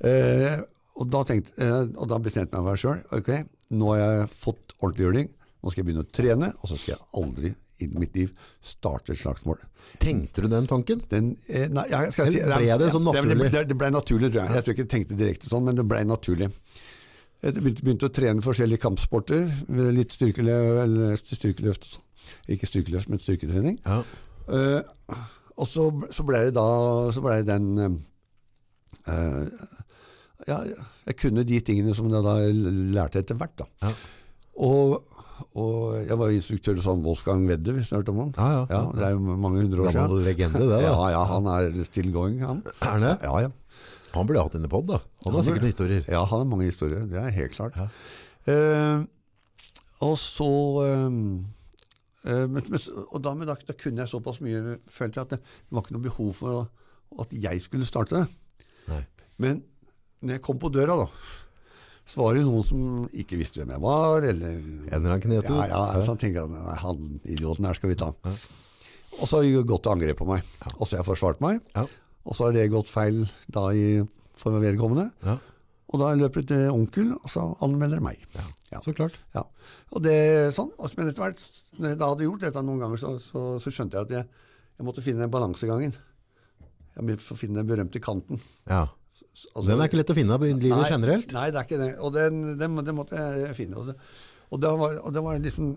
Eh, og, da tenkte, eh, og da bestemte jeg meg sjøl. Ok, nå har jeg fått ordentlig juling. Nå skal jeg begynne å trene, og så skal jeg aldri i mitt liv starte et slagsmål. Tenkte du den tanken? Den, eh, nei, jeg skal si, Eller ble det sånn naturlig? Det, det, det ble naturlig, tror jeg. Jeg tror ikke jeg tenkte direkte sånn, men det ble naturlig. Jeg begynte, begynte å trene forskjellige kampsporter. Litt styrkeløft, styrkeløft og sånn. Ikke styrkeløft, men styrketrening. Ja. Eh, og så, så ble det da så ble det den eh, Ja, jeg kunne de tingene som jeg da lærte etter hvert, da. Ja. Og, og jeg var instruktør hos han Wolfgang Wedde, hvis du har hørt om han? Ja, ja, ja. Det er jo mange hundre år siden. Gammel legende, det. da. Ja, ja, han er still going, han. Er det? Ja, ja. Han burde hatt en pod, da. Han har sikkert historier. Ja, han har mange historier, det er helt klart. Eh, og så eh, eh, men, men, Og da, da, da kunne jeg såpass mye, følte jeg at det var ikke noe behov for at jeg skulle starte det. Nei. Men når jeg kom på døra, da, så var det jo noen som ikke visste hvem jeg var, eller En eller annen kneto. Ja, ja, så tenkte jeg nei, han idioten her skal vi ta. Ja. Og så har de gått til angrep på meg. Og så har jeg forsvart meg. Ja. Og så har det gått feil da i, for vedkommende. Ja. Og da løper det til onkel, og så anmelder det meg. Ja. Så klart. Ja. Og det sånn, Men etter hvert, når jeg da hadde gjort dette noen ganger, så, så, så skjønte jeg at jeg, jeg måtte finne balansegangen. Jeg måtte finne den berømte kanten. Ja. Altså, Den er ikke lett å finne i livet nei, generelt. Nei, det er ikke det. Og den, den, den måtte jeg finne. Og det, og det, var, og det var liksom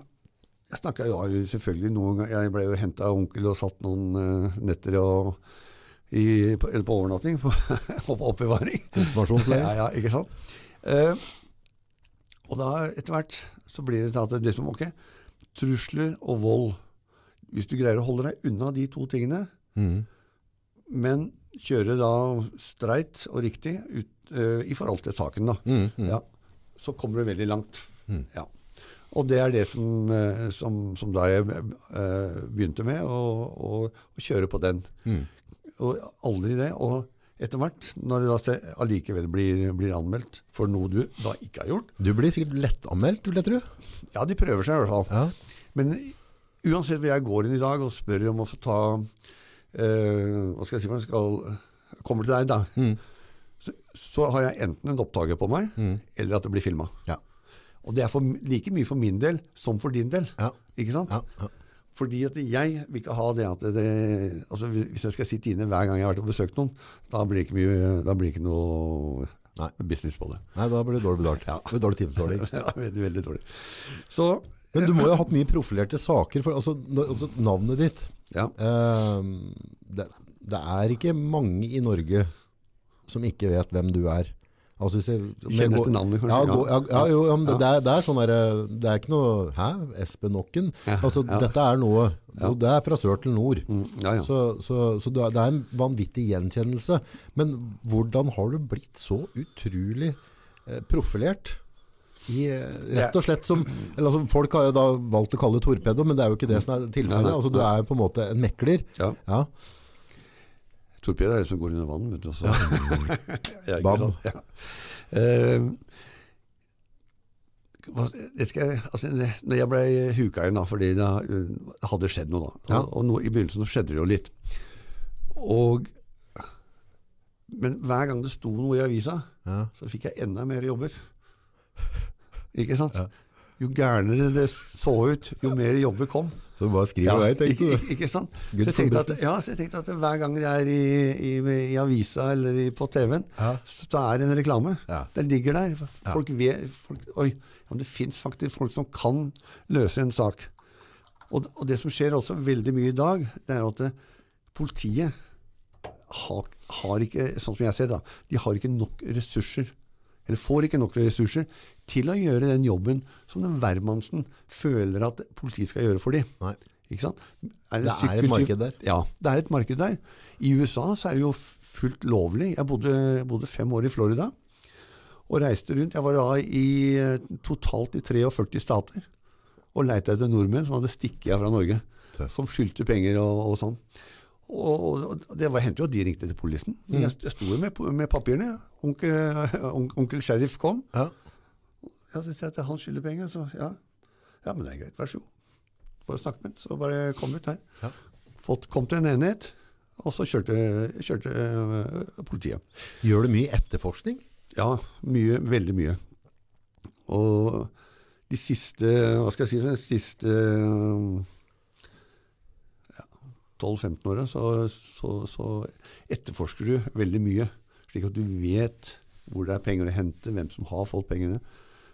Jeg snakka jo selvfølgelig noen ganger Jeg ble jo henta av onkel og satt noen uh, netter og, i, på, på overnatting. På, på oppbevaring. Informasjonsleir. Ja, ja, ikke sant. Uh, og da etter hvert så blir det til at det liksom, ok, trusler og vold Hvis du greier å holde deg unna de to tingene, mm. men kjøre da streit og riktig ut, uh, i forhold til saken, da, Mm, mm. ja, så kommer du veldig langt. Mm. Ja. Og det er det som, eh, som, som da jeg eh, begynte med, å, kjøre på den. Mhm. Og aldri det. Og etter hvert, når det da allikevel blir, blir anmeldt for noe du da ikke har gjort Du blir sikkert lettanmeldt, vil jeg tro. Ja, de prøver seg i hvert fall. Ja. Men uansett hvor jeg går inn i dag og spør om å få ta eh, Hva skal jeg si man? Skal, kommer til deg, da. mm. Så, så har jeg enten en opptaker på meg, mm. eller at det blir filma. Ja. Og det er for, like mye for min del som for din del. Ja. Ikke sant? Ja. Ja. Fordi at jeg vil ikke ha det at det altså Hvis jeg skal sitte inne hver gang jeg har vært og besøkt noen, da blir det ikke, mye, da blir det ikke noe Nei. business på det. Nei, da blir det dårlig betalt. Ja. Det dårlig timebetaling. Ja, veldig, veldig dårlig. Så Men du må jo ha hatt mye profilerte saker. For, altså, altså, navnet ditt ja. eh, det, det er ikke mange i Norge som ikke vet hvem du er. Altså, jeg, Kjenner går- etter navnet, kanskje? Ja, går, ja, ja, jo, det, det, er, det er sånn der, Det er ikke noe Hæ? Espen Okken? Altså. Dette er noe. Det er fra sør til nord. Mm, ja, ja. Så, så, så det det er en vanvittig gjenkjennelse. Men hvordan har du blitt så utrolig eh, profilert? I, eh, rett og slett som eller altså, Folk har jo da valgt å kalle det torpedo, men det er jo ikke det som er tilfellet. Altså, du er jo på en måte en mekler. ja. Ja. Torpedo er det som går under vann, vet du. Også. ja, Bam. Ja. Uh, jeg, altså, når jeg ble huka inn, da, fordi det uh, hadde skjedd noe da. Ja. Og no, i begynnelsen så skjedde det jo litt. Og, men hver gang det sto noe i avisa, Ja. så fikk jeg enda mer jobber. Ikke sant? Ja. Jo gærnere det så ut, jo mer jobber kom. Så bare skriv Ja, vei, tenkte du. ikke, ikke sant? Good Så jeg, tenkte at, ja, så jeg tenkte at hver gang jeg er i, i, i avisa eller i, på TV-en, Ja. så er det en reklame. Ja. Den ligger der. Folk vet, folk, oi, ja, men det fins faktisk folk som kan løse en sak. Og, og det som skjer også veldig mye i dag, det er at det, politiet har, har ikke, sånn som jeg ser det, de har ikke nok ressurser, eller får ikke nok ressurser, til å gjøre den jobben som den hvermannsen føler at politiet skal gjøre for dem. Ikke sant? Det det er et marked der. Ja, det er et marked der. I USA så er det jo fullt lovlig. Jeg bodde, jeg bodde fem år i Florida og reiste rundt. Jeg var da i eh, totalt i 43 stater og leita etter nordmenn som hadde stikket av fra Norge. Tøft. Som skyldte penger og, og sånn. Og, det var, hendte jo at de ringte til politiet. Mm. Jeg, jeg sto jo med, med papirene. Onkel, on- onkel sheriff kom. Ja. Ja, så sier jeg at han skylder penger. Så ja. ja, men det er greit. Vær så god. Bare snakk med ham. Så bare kom ut her. Ja. Fått, kom til en enhet, og så kjørte, kjørte uh, politiet. Gjør du mye etterforskning? Ja, mye. Veldig mye. Og de siste Hva skal jeg si? De siste ja, 12-15 åra så, så, så etterforsker du veldig mye. Slik at du vet hvor det er penger å hente, hvem som har fått pengene.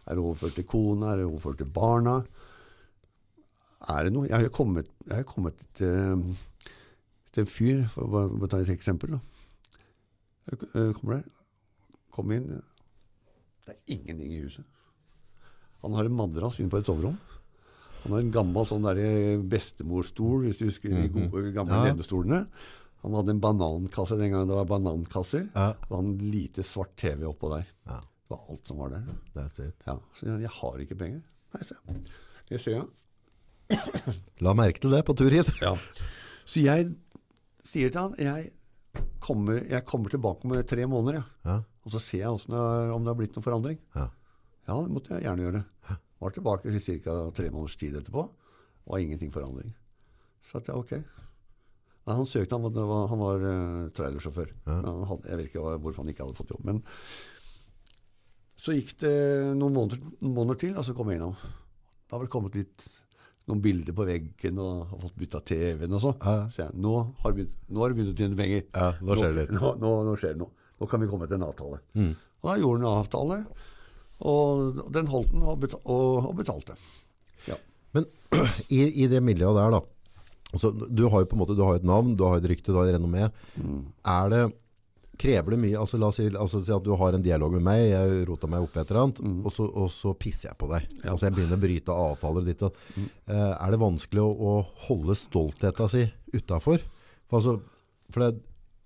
Er det overført til kona? Er det overført til barna? Er det noe? Jeg har kommet, jeg har kommet til, til en fyr, for å ta et eksempel. da. Jeg eh, kommer der, kom inn, det er ingenting i huset. Han har en madrass inne på et soverom. Han har en gammel sånn der bestemorstol, hvis du husker de gode, gamle Ja. ledestolene. Han hadde en banankasse den gangen det var banankasser. Ja. Og han hadde en lite svart TV oppå der. Ja, Det var alt som var der. that's it. Ja, så jeg, jeg har ikke penger. Nei, se. Jeg ser ja. La merke til det på tur hit. Ja. Så jeg sier til han jeg kommer, jeg kommer tilbake om tre måneder, ja. Ja. og så ser jeg det om det har blitt noen forandring. Ja. Ja, det måtte jeg gjerne gjøre. Var tilbake i ca. tre måneders tid etterpå. Var ingenting forandring. Så at jeg ok. Nei, han søkte, han var, han var uh, trailersjåfør. Men han hadde, jeg vet ikke hvorfor han ikke hadde fått jobb. Men Så gikk det noen måneder, noen måneder til, og så kom jeg innom. Da var det kommet litt noen bilder på veggen og har fått bytta TV-en og sånn. Ja. Så jeg, nå har, begynt, nå har du begynt å tjene penger. Ja, nå skjer det litt. Nå, nå, nå skjer det noe. Nå kan vi komme til en avtale. Mm. Og da gjorde han en avtale, og den holdt den, og, betal, og, og betalte. Ja. Men i, i det miljøet der da, altså, du har jo på en måte, du har et navn, du har et rykte, du har et renommé. Er det, krever det mye, altså la oss si, altså, si at du har en dialog med meg, jeg rota meg opp et eller annet, og, så, og så pisser jeg på deg. Altså jeg begynner å bryte avtaler ditt. og- Eh, er det vanskelig å, å holde stoltheten si utafor? For, altså, for det,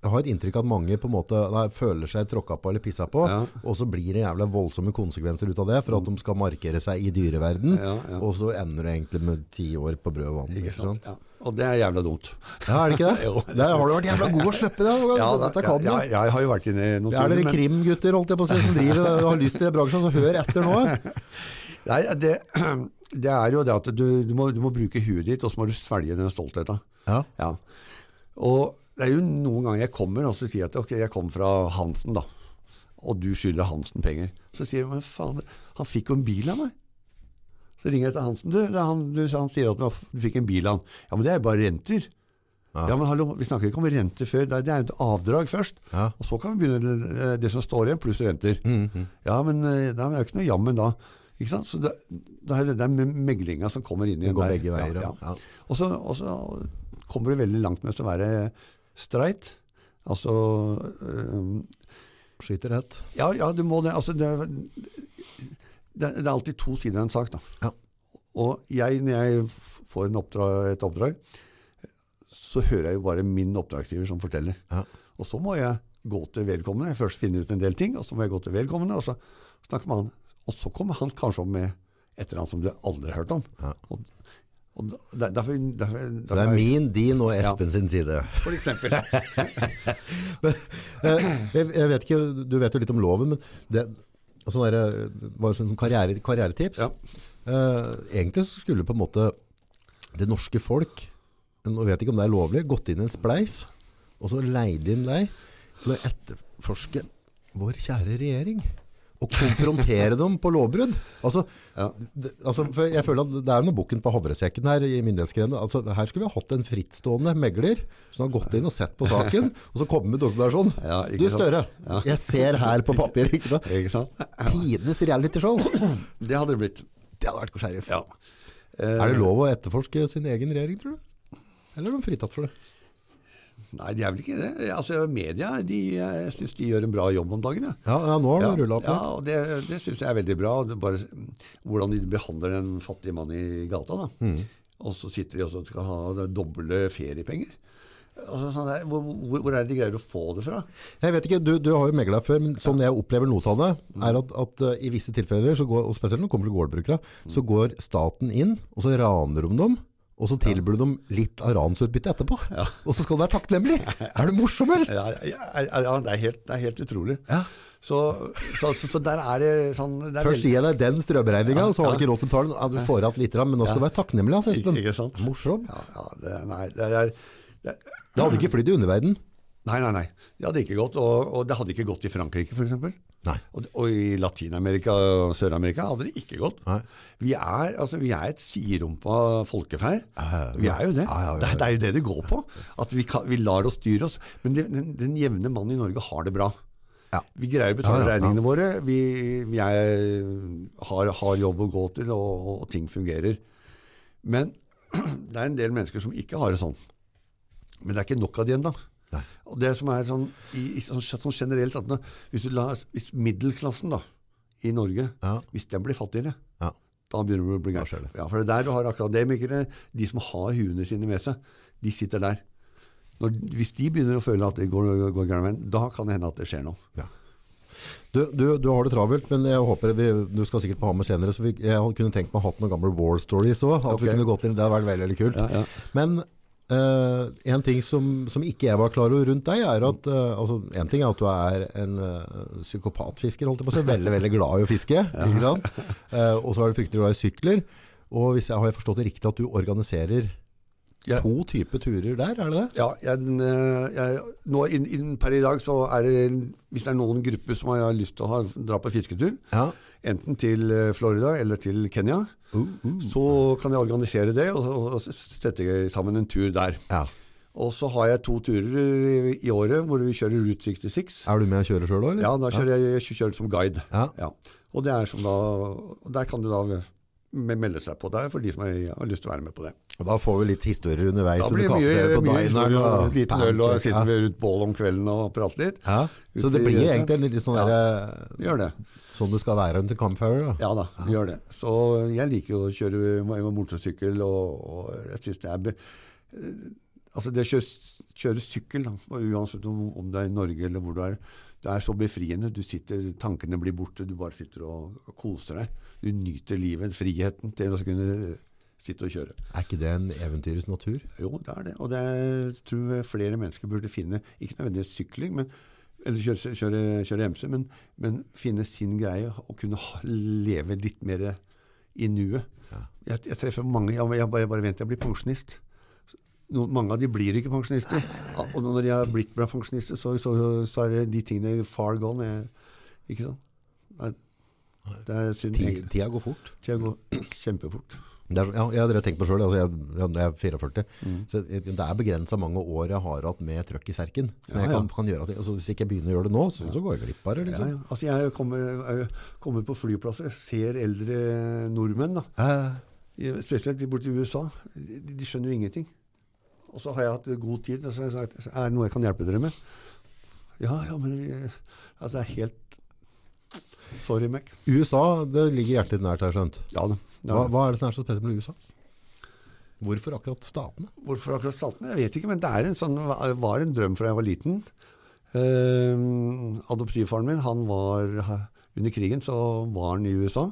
jeg har et inntrykk at mange på en måte nei, føler seg tråkka på eller pissa på, Ja. og så blir det jævla voldsomme konsekvenser ut av det, for at de skal markere seg i dyreverden, Ja, ja. og så ender det egentlig med ti år på brød og vann. Ikke Ikke sant? Ja. Og det er jævla dumt. Ja, er det ikke det? Der har du vært jævla god å slippe det. Ja, da, du. ja, jeg har jo vært inne i noen Er dere men- krimgutter holdt jeg på å si, som driver og har lyst til bransjen, så hør etter nå. Nei, det, det er jo det at du, du, må, du må bruke huet ditt, og så må du svelge den stoltheten. Ja. Ja. Og det er jo noen ganger jeg kommer og så sier at ok, jeg kom fra Hansen, da. Og du skylder Hansen penger. Så sier jeg men faen, han fikk jo en bil av meg. Så ringer jeg til Hansen. Du, han, du, han sier at du, fikk en bil av han. Ja, men det er jo bare renter. Ja. Ja. men hallo, Vi snakker ikke om renter før. Det er, jo et avdrag først. Ja. Og så kan vi begynne eh, det som står igjen, pluss renter. Mhm. Ja, men eh, det er jo ikke noe jammen da. Ikke sant? Så det, det er med meglinga som kommer inn i går der. begge veier. Ja, og så kommer du veldig langt med å være streit. Altså øhm, Skyter rett. Ja, ja, du må det. Altså, det, det, det er alltid to sider av en sak, da. Ja. Og jeg, når jeg får en oppdrag, et oppdrag, så hører jeg jo bare min oppdragsgiver som forteller. Ja. Og så må jeg gå til vedkommende. Jeg først finne ut en del ting, og så må jeg gå til vedkommende, og så snakke med han. Og så kommer han kanskje opp med et eller annet som du aldri har hørt om. Ja. Og der- derfor, derfor, Så derfor det er min, din og Espen sin side. For eksempel. men, jeg, jeg vet ikke, du vet jo litt om loven, men det sånn der, var jo sånn karriere, karrieretips. Ja. Uh, egentlig så skulle på en måte det norske folk, nå vet ikke om det er lovlig, gått inn i en spleis, og så leide inn deg til å etterforske vår kjære regjering. Og konfrontere dem på lovbrudd. Altså, Ja. det, altså, jeg føler at det er noe bukken på havresekken her i myndighetsgrenene. Altså, her skulle vi ha hatt en frittstående megler som har gått inn og sett på saken, og så kommet med dokumentasjon. Ja, du? Støre, Ja. jeg ser her på papir, ikke sant? Ikke sant? Tidenes realityshow. Det hadde det blitt. Det hadde vært sheriff. Ja. Er det lov å etterforske sin egen regjering, tror du? Eller er de fritatt for det? Nei, de er vel ikke det. Altså, media de, jeg syns de gjør en bra jobb om dagen. Ja. Ja, ja nå har Ja, rulla opp ja, og det, det syns jeg er veldig bra. Bare, hvordan de behandler den fattige mannen i gata. da. Mm. Og så sitter de og skal ha doble feriepenger. Altså, sånn der, hvor, hvor, hvor er det de greier å få det fra? Jeg vet ikke, du, du har jo megla før, men sånn jeg opplever noe av det, er at, at uh, i visse tilfeller, så går, og spesielt når det kommer til gårdbrukere, så går staten inn, og så raner de dem, og så tilbyr du dem litt av ransutbytte etterpå. Ja. Og så skal du være takknemlig. Er du morsom, eller? Ja, det, er helt, det er helt utrolig. Ja. Så, så, så, så der er det sånn det er Først gir jeg deg den strømregninga, og så har du ikke råd til å ta den. Du får igjen litt, men nå skal du være takknemlig, altså, Espen. Ikke sant? Morsom. Ja, ja, det, nei, det er, det, Det hadde ikke flydd i underverdenen. nei, nei, nei. Det hadde ikke gått. Og, og det hadde ikke gått i Frankrike, f.eks. Nei. Og, og i Latin-Amerika og Sør-Amerika hadde det ikke gått. Nei. Vi er, altså, vi er et siderumpa folkeferd. Vi er jo det. Det, det er jo det det går på. At vi, kan, vi lar oss styre oss. Men det, den, den jevne mann i Norge har det bra. Ja. Vi greier å betale Ja, ja, regningene våre. Vi, vi er, har, har jobb å gå til, og, og ting fungerer. Men det er en del mennesker som ikke har det sånn. Men det er ikke nok av de da. Nei. Og det som er sånn, i, sånn, sånn generelt at hvis, du la, hvis middelklassen da, i Norge, Ja. hvis den blir fattigere, Ja. da begynner det å bli gærent. Ja, for det er der du har akademikere, de som har huene sine med seg, de sitter der. Når, hvis de begynner å føle at det går, går gærent da kan det hende at det skjer noe. Du, du, du har det travelt, men jeg håper vi, du skal sikkert på Hammer senere, så vi, jeg kunne tenkt meg å ha noen gamle war stories òg. At vi kunne gått inn, Det hadde vært veldig, veldig kult. Ja, ja. Men eh, en ting som, som ikke jeg var klar over rundt deg, er at uh, altså, En ting er at du er en uh, psykopatfisker, holdt jeg på å si. Veldig, veldig glad i å fiske. ikke sant? Og så er du fryktelig glad i sykler. Og hvis jeg har jeg forstått det riktig at du organiserer Ja. To typer turer der, er det det? Ja, jeg, eh, jeg, nå in, in, per i dag så er det Hvis det er noen grupper som har lyst til å ha, dra på fisketur, Ja. enten til eh, Florida eller til Kenya, Uh, uh. så kan jeg organisere det og, og, og sette sammen en tur der. ja. Og så har jeg to turer i, i året hvor vi kjører Route 66. Er du med og kjører sjøl òg. Ja, da kjører jeg, jeg kjører som guide. Ja. Og det er som da, der kan du da melde seg på der for de som har lyst til å være med på det. Og da får vi litt historier underveis. Da blir det mye, mye dineren og liten øl, og sitter ja. rundt bål om kvelden og prater litt. Ja, så det blir egentlig litt sånn Ja. der, det. sånn det skal være under campfire. Da. Ja da, ja. gjør det. Så jeg liker jo å kjøre mo- motorsykkel, og, og jeg syns det er be, eh, Altså det å kjøre, kjøre sykkel, da, uansett om, om det er i Norge eller hvor du er, det er så befriende. Du sitter, Tankene blir borte, du bare sitter og koser deg. Du nyter livet, friheten til å kunne sitte og kjøre. Er ikke det en eventyrets natur? Jo, det er det. Og det er, tror jeg flere mennesker burde finne, ikke nødvendigvis sykling, men, eller kjøre, kjøre, kjøre MC, men, men finne sin greie og kunne leve litt mer i nuet. Jeg, jeg treffer mange, jeg, jeg, bare, bare venter, jeg blir pensjonist. No, mange av de blir ikke pensjonister. Og når de har blitt bra pensjonister, så, så, så er de tingene far gone. Ikke sant? Nei, Det er synd. Tida går fort. Tida går kjempefort. Det er, ja, jeg har tenkt på sjøl, altså jeg, jeg er 44. Mm. Så det er begrensa mange år jeg har hatt med trøkk i serken. Så Ja, jeg ja. kan, kan at altså Hvis ikke jeg begynner å gjøre det nå, så, så går jeg glipp av det. Liksom. Altså jeg kommer, kommer på flyplasser, ser eldre nordmenn, da. Spesielt de borte i USA. De, de skjønner jo ingenting. Og så har jeg hatt god tid. Og så har jeg sagt er det noe jeg kan hjelpe dere med. Ja, ja, men altså, det er helt Sorry, Mac. USA det ligger hjertet nært, har jeg skjønt. Ja da. Hva, hva er det som er så spesielt med USA? Hvorfor akkurat statene? Hvorfor akkurat statene? Jeg vet ikke, men det er en sånn, var en drøm fra jeg var liten. Eh, adoptivfaren min, han var under krigen så var han i USA.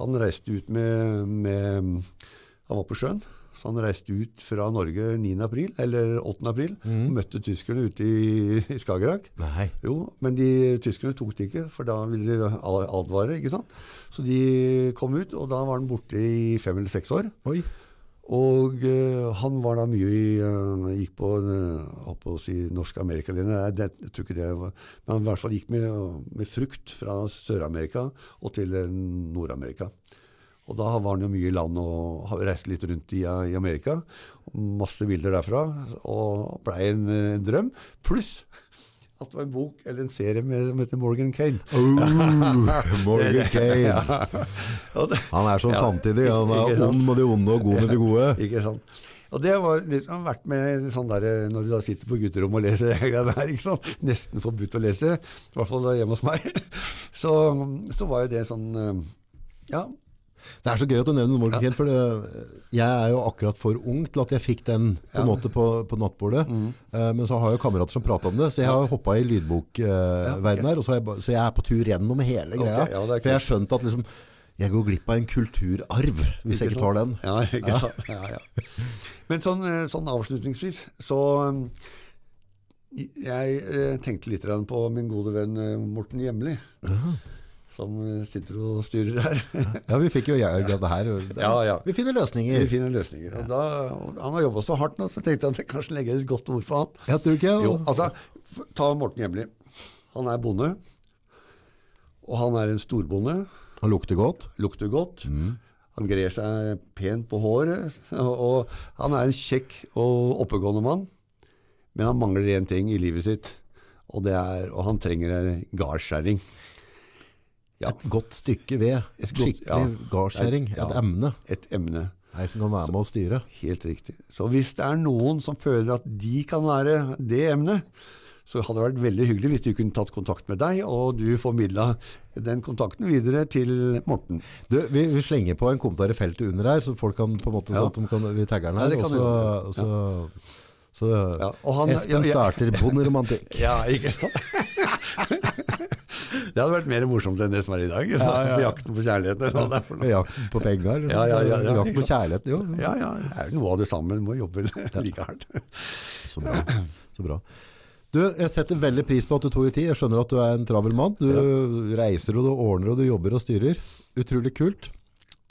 Han reiste ut med, med Han var på sjøen. Så han reiste ut fra Norge 9. april, eller 8. april, og møtte tyskerne ute i, i Skagerrak. Nei. Jo, men de tyskerne tok det ikke, for da ville de advare, ikke sant. Så de kom ut, og da var han borte i fem eller seks år. Oi. Og uh, han var da mye i uh, Gikk på, uh, å si norsk amerikalinje. Jeg tror ikke det var Men han i hvert fall gikk med, med frukt fra Sør-Amerika og til Nord-Amerika. Og da var han jo mye i land og reiste litt rundt i, i Amerika. Masse bilder derfra. Og blei en en drøm. Pluss at det var en bok eller en serie med, som heter Morgan Kane. Morgan Kane. Han er sånn samtidig. Han er ond med de onde og god med de gode. Ikke sant? Og det var har vært med sånn der, når du da sitter på gutterommet og leser det greiene der, ikke sant? nesten forbudt å lese, i hvert fall hjemme hos meg, så, så var jo det sånn eh, Ja, Det er så gøy at du nevner Morgan Kane, for det, jeg er jo akkurat for ung til at jeg fikk den på, en måte på, på nattbordet. Eh, men så har jeg jo kamerater som prater om det, så jeg har hoppa i lydbokverdenen her. Og så, jeg, så jeg er på tur gjennom hele greia. er for jeg har skjønt at liksom, jeg går glipp av en kulturarv hvis jeg ikke tar den. Ja, ikke sant? Ja, ja. Men sånn, eh, sånn avslutningsvis, så um, Jeg eh, tenkte litt på min gode venn eh, Morten Hjemli, som sitter og styrer her. Ja, vi fikk jo jeg det her. Det- Ja, ja. Vi finner Vi løsninger. finner løsninger. Og da, han har jobba så hardt nå, så tenkte jeg at jeg kanskje legger et godt ord for han. Jeg tror ikke Jo, altså, ta Morten Hjemli. Han er bonde, og han er en storbonde. Han lukter godt. Lukter godt. Han grer seg pent på håret. Og, han er en kjekk og oppegående mann, men han mangler én ting i livet sitt, og, det er, og han trenger en gardskjæring. Ja, Et godt stykke ved. Et Skikkelig ja. gardskjæring. Ja. Et emne. et emne. Ei som kan være med å styre. Helt riktig. Så hvis det er noen som føler at de kan være det emnet, så hadde det vært veldig hyggelig hvis de kunne tatt kontakt med deg, og du formidla den kontakten videre til Morten. Du, vi, vi slenger på en kommentar i feltet under her, så folk kan på en måte Ja. sånn at de kan, vi tagger den Ja, her. det og så, og så, så Ja, han- Espen ja, ja. starter bonderomantikk. Ja, ikke sant? Det hadde vært mer morsomt enn det som er i dag. For jakten på kjærligheten. eller hva det er for noe. Jakten på penger. Liksom. Ja, ja, ja, ja, Jakten på kjærligheten, jo. Ja, ja, det er jo noe av det samme. Du må jobbe like hardt. Så bra. Så bra. Du, jeg setter veldig pris på at du tok deg tid. Jeg skjønner at du er en travel mann. Du reiser og du ordner og du jobber og styrer. Utrolig kult.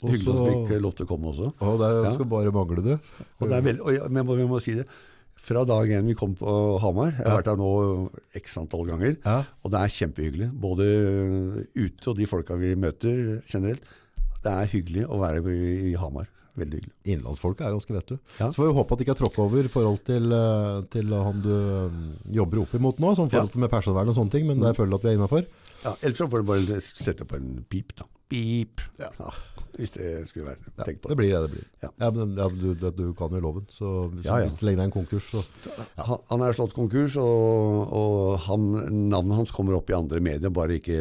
Også, Hyggelig at du fikk lov til å komme også. Og det Ja. skal bare mangle, du. Og er og jeg må, jeg må si det, fra dag én vi kom på Hamar, jeg har vært her nå x antall ganger, Ja. og det er kjempehyggelig. Både ute og de folka vi møter generelt. Det er hyggelig å være i, Hamar. Veldig hyggelig. Innlandsfolket er ganske vet du. Ja. Så får vi håpe at det ikke er tråkk over i forhold til, eh, til han du eh, jobber opp imot nå, sånn forhold til med personvern og sånne ting, men der føler du at vi er innafor. Ja, ellers får du bare sette på en pip, da. Pip. Ja. hvis det skulle være. Ja, Tenk på det det. blir det det blir. Ja. Ja, men ja, du, det, du kan jo loven, så hvis, Ja, ja. hvis det er en konkurs, så Han, han er slått konkurs, og, og han, navnet hans kommer opp i andre medier, bare ikke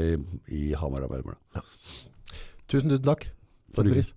i Hamar Arbeiderblad. Tusen, tusen takk. Sett Bare pris.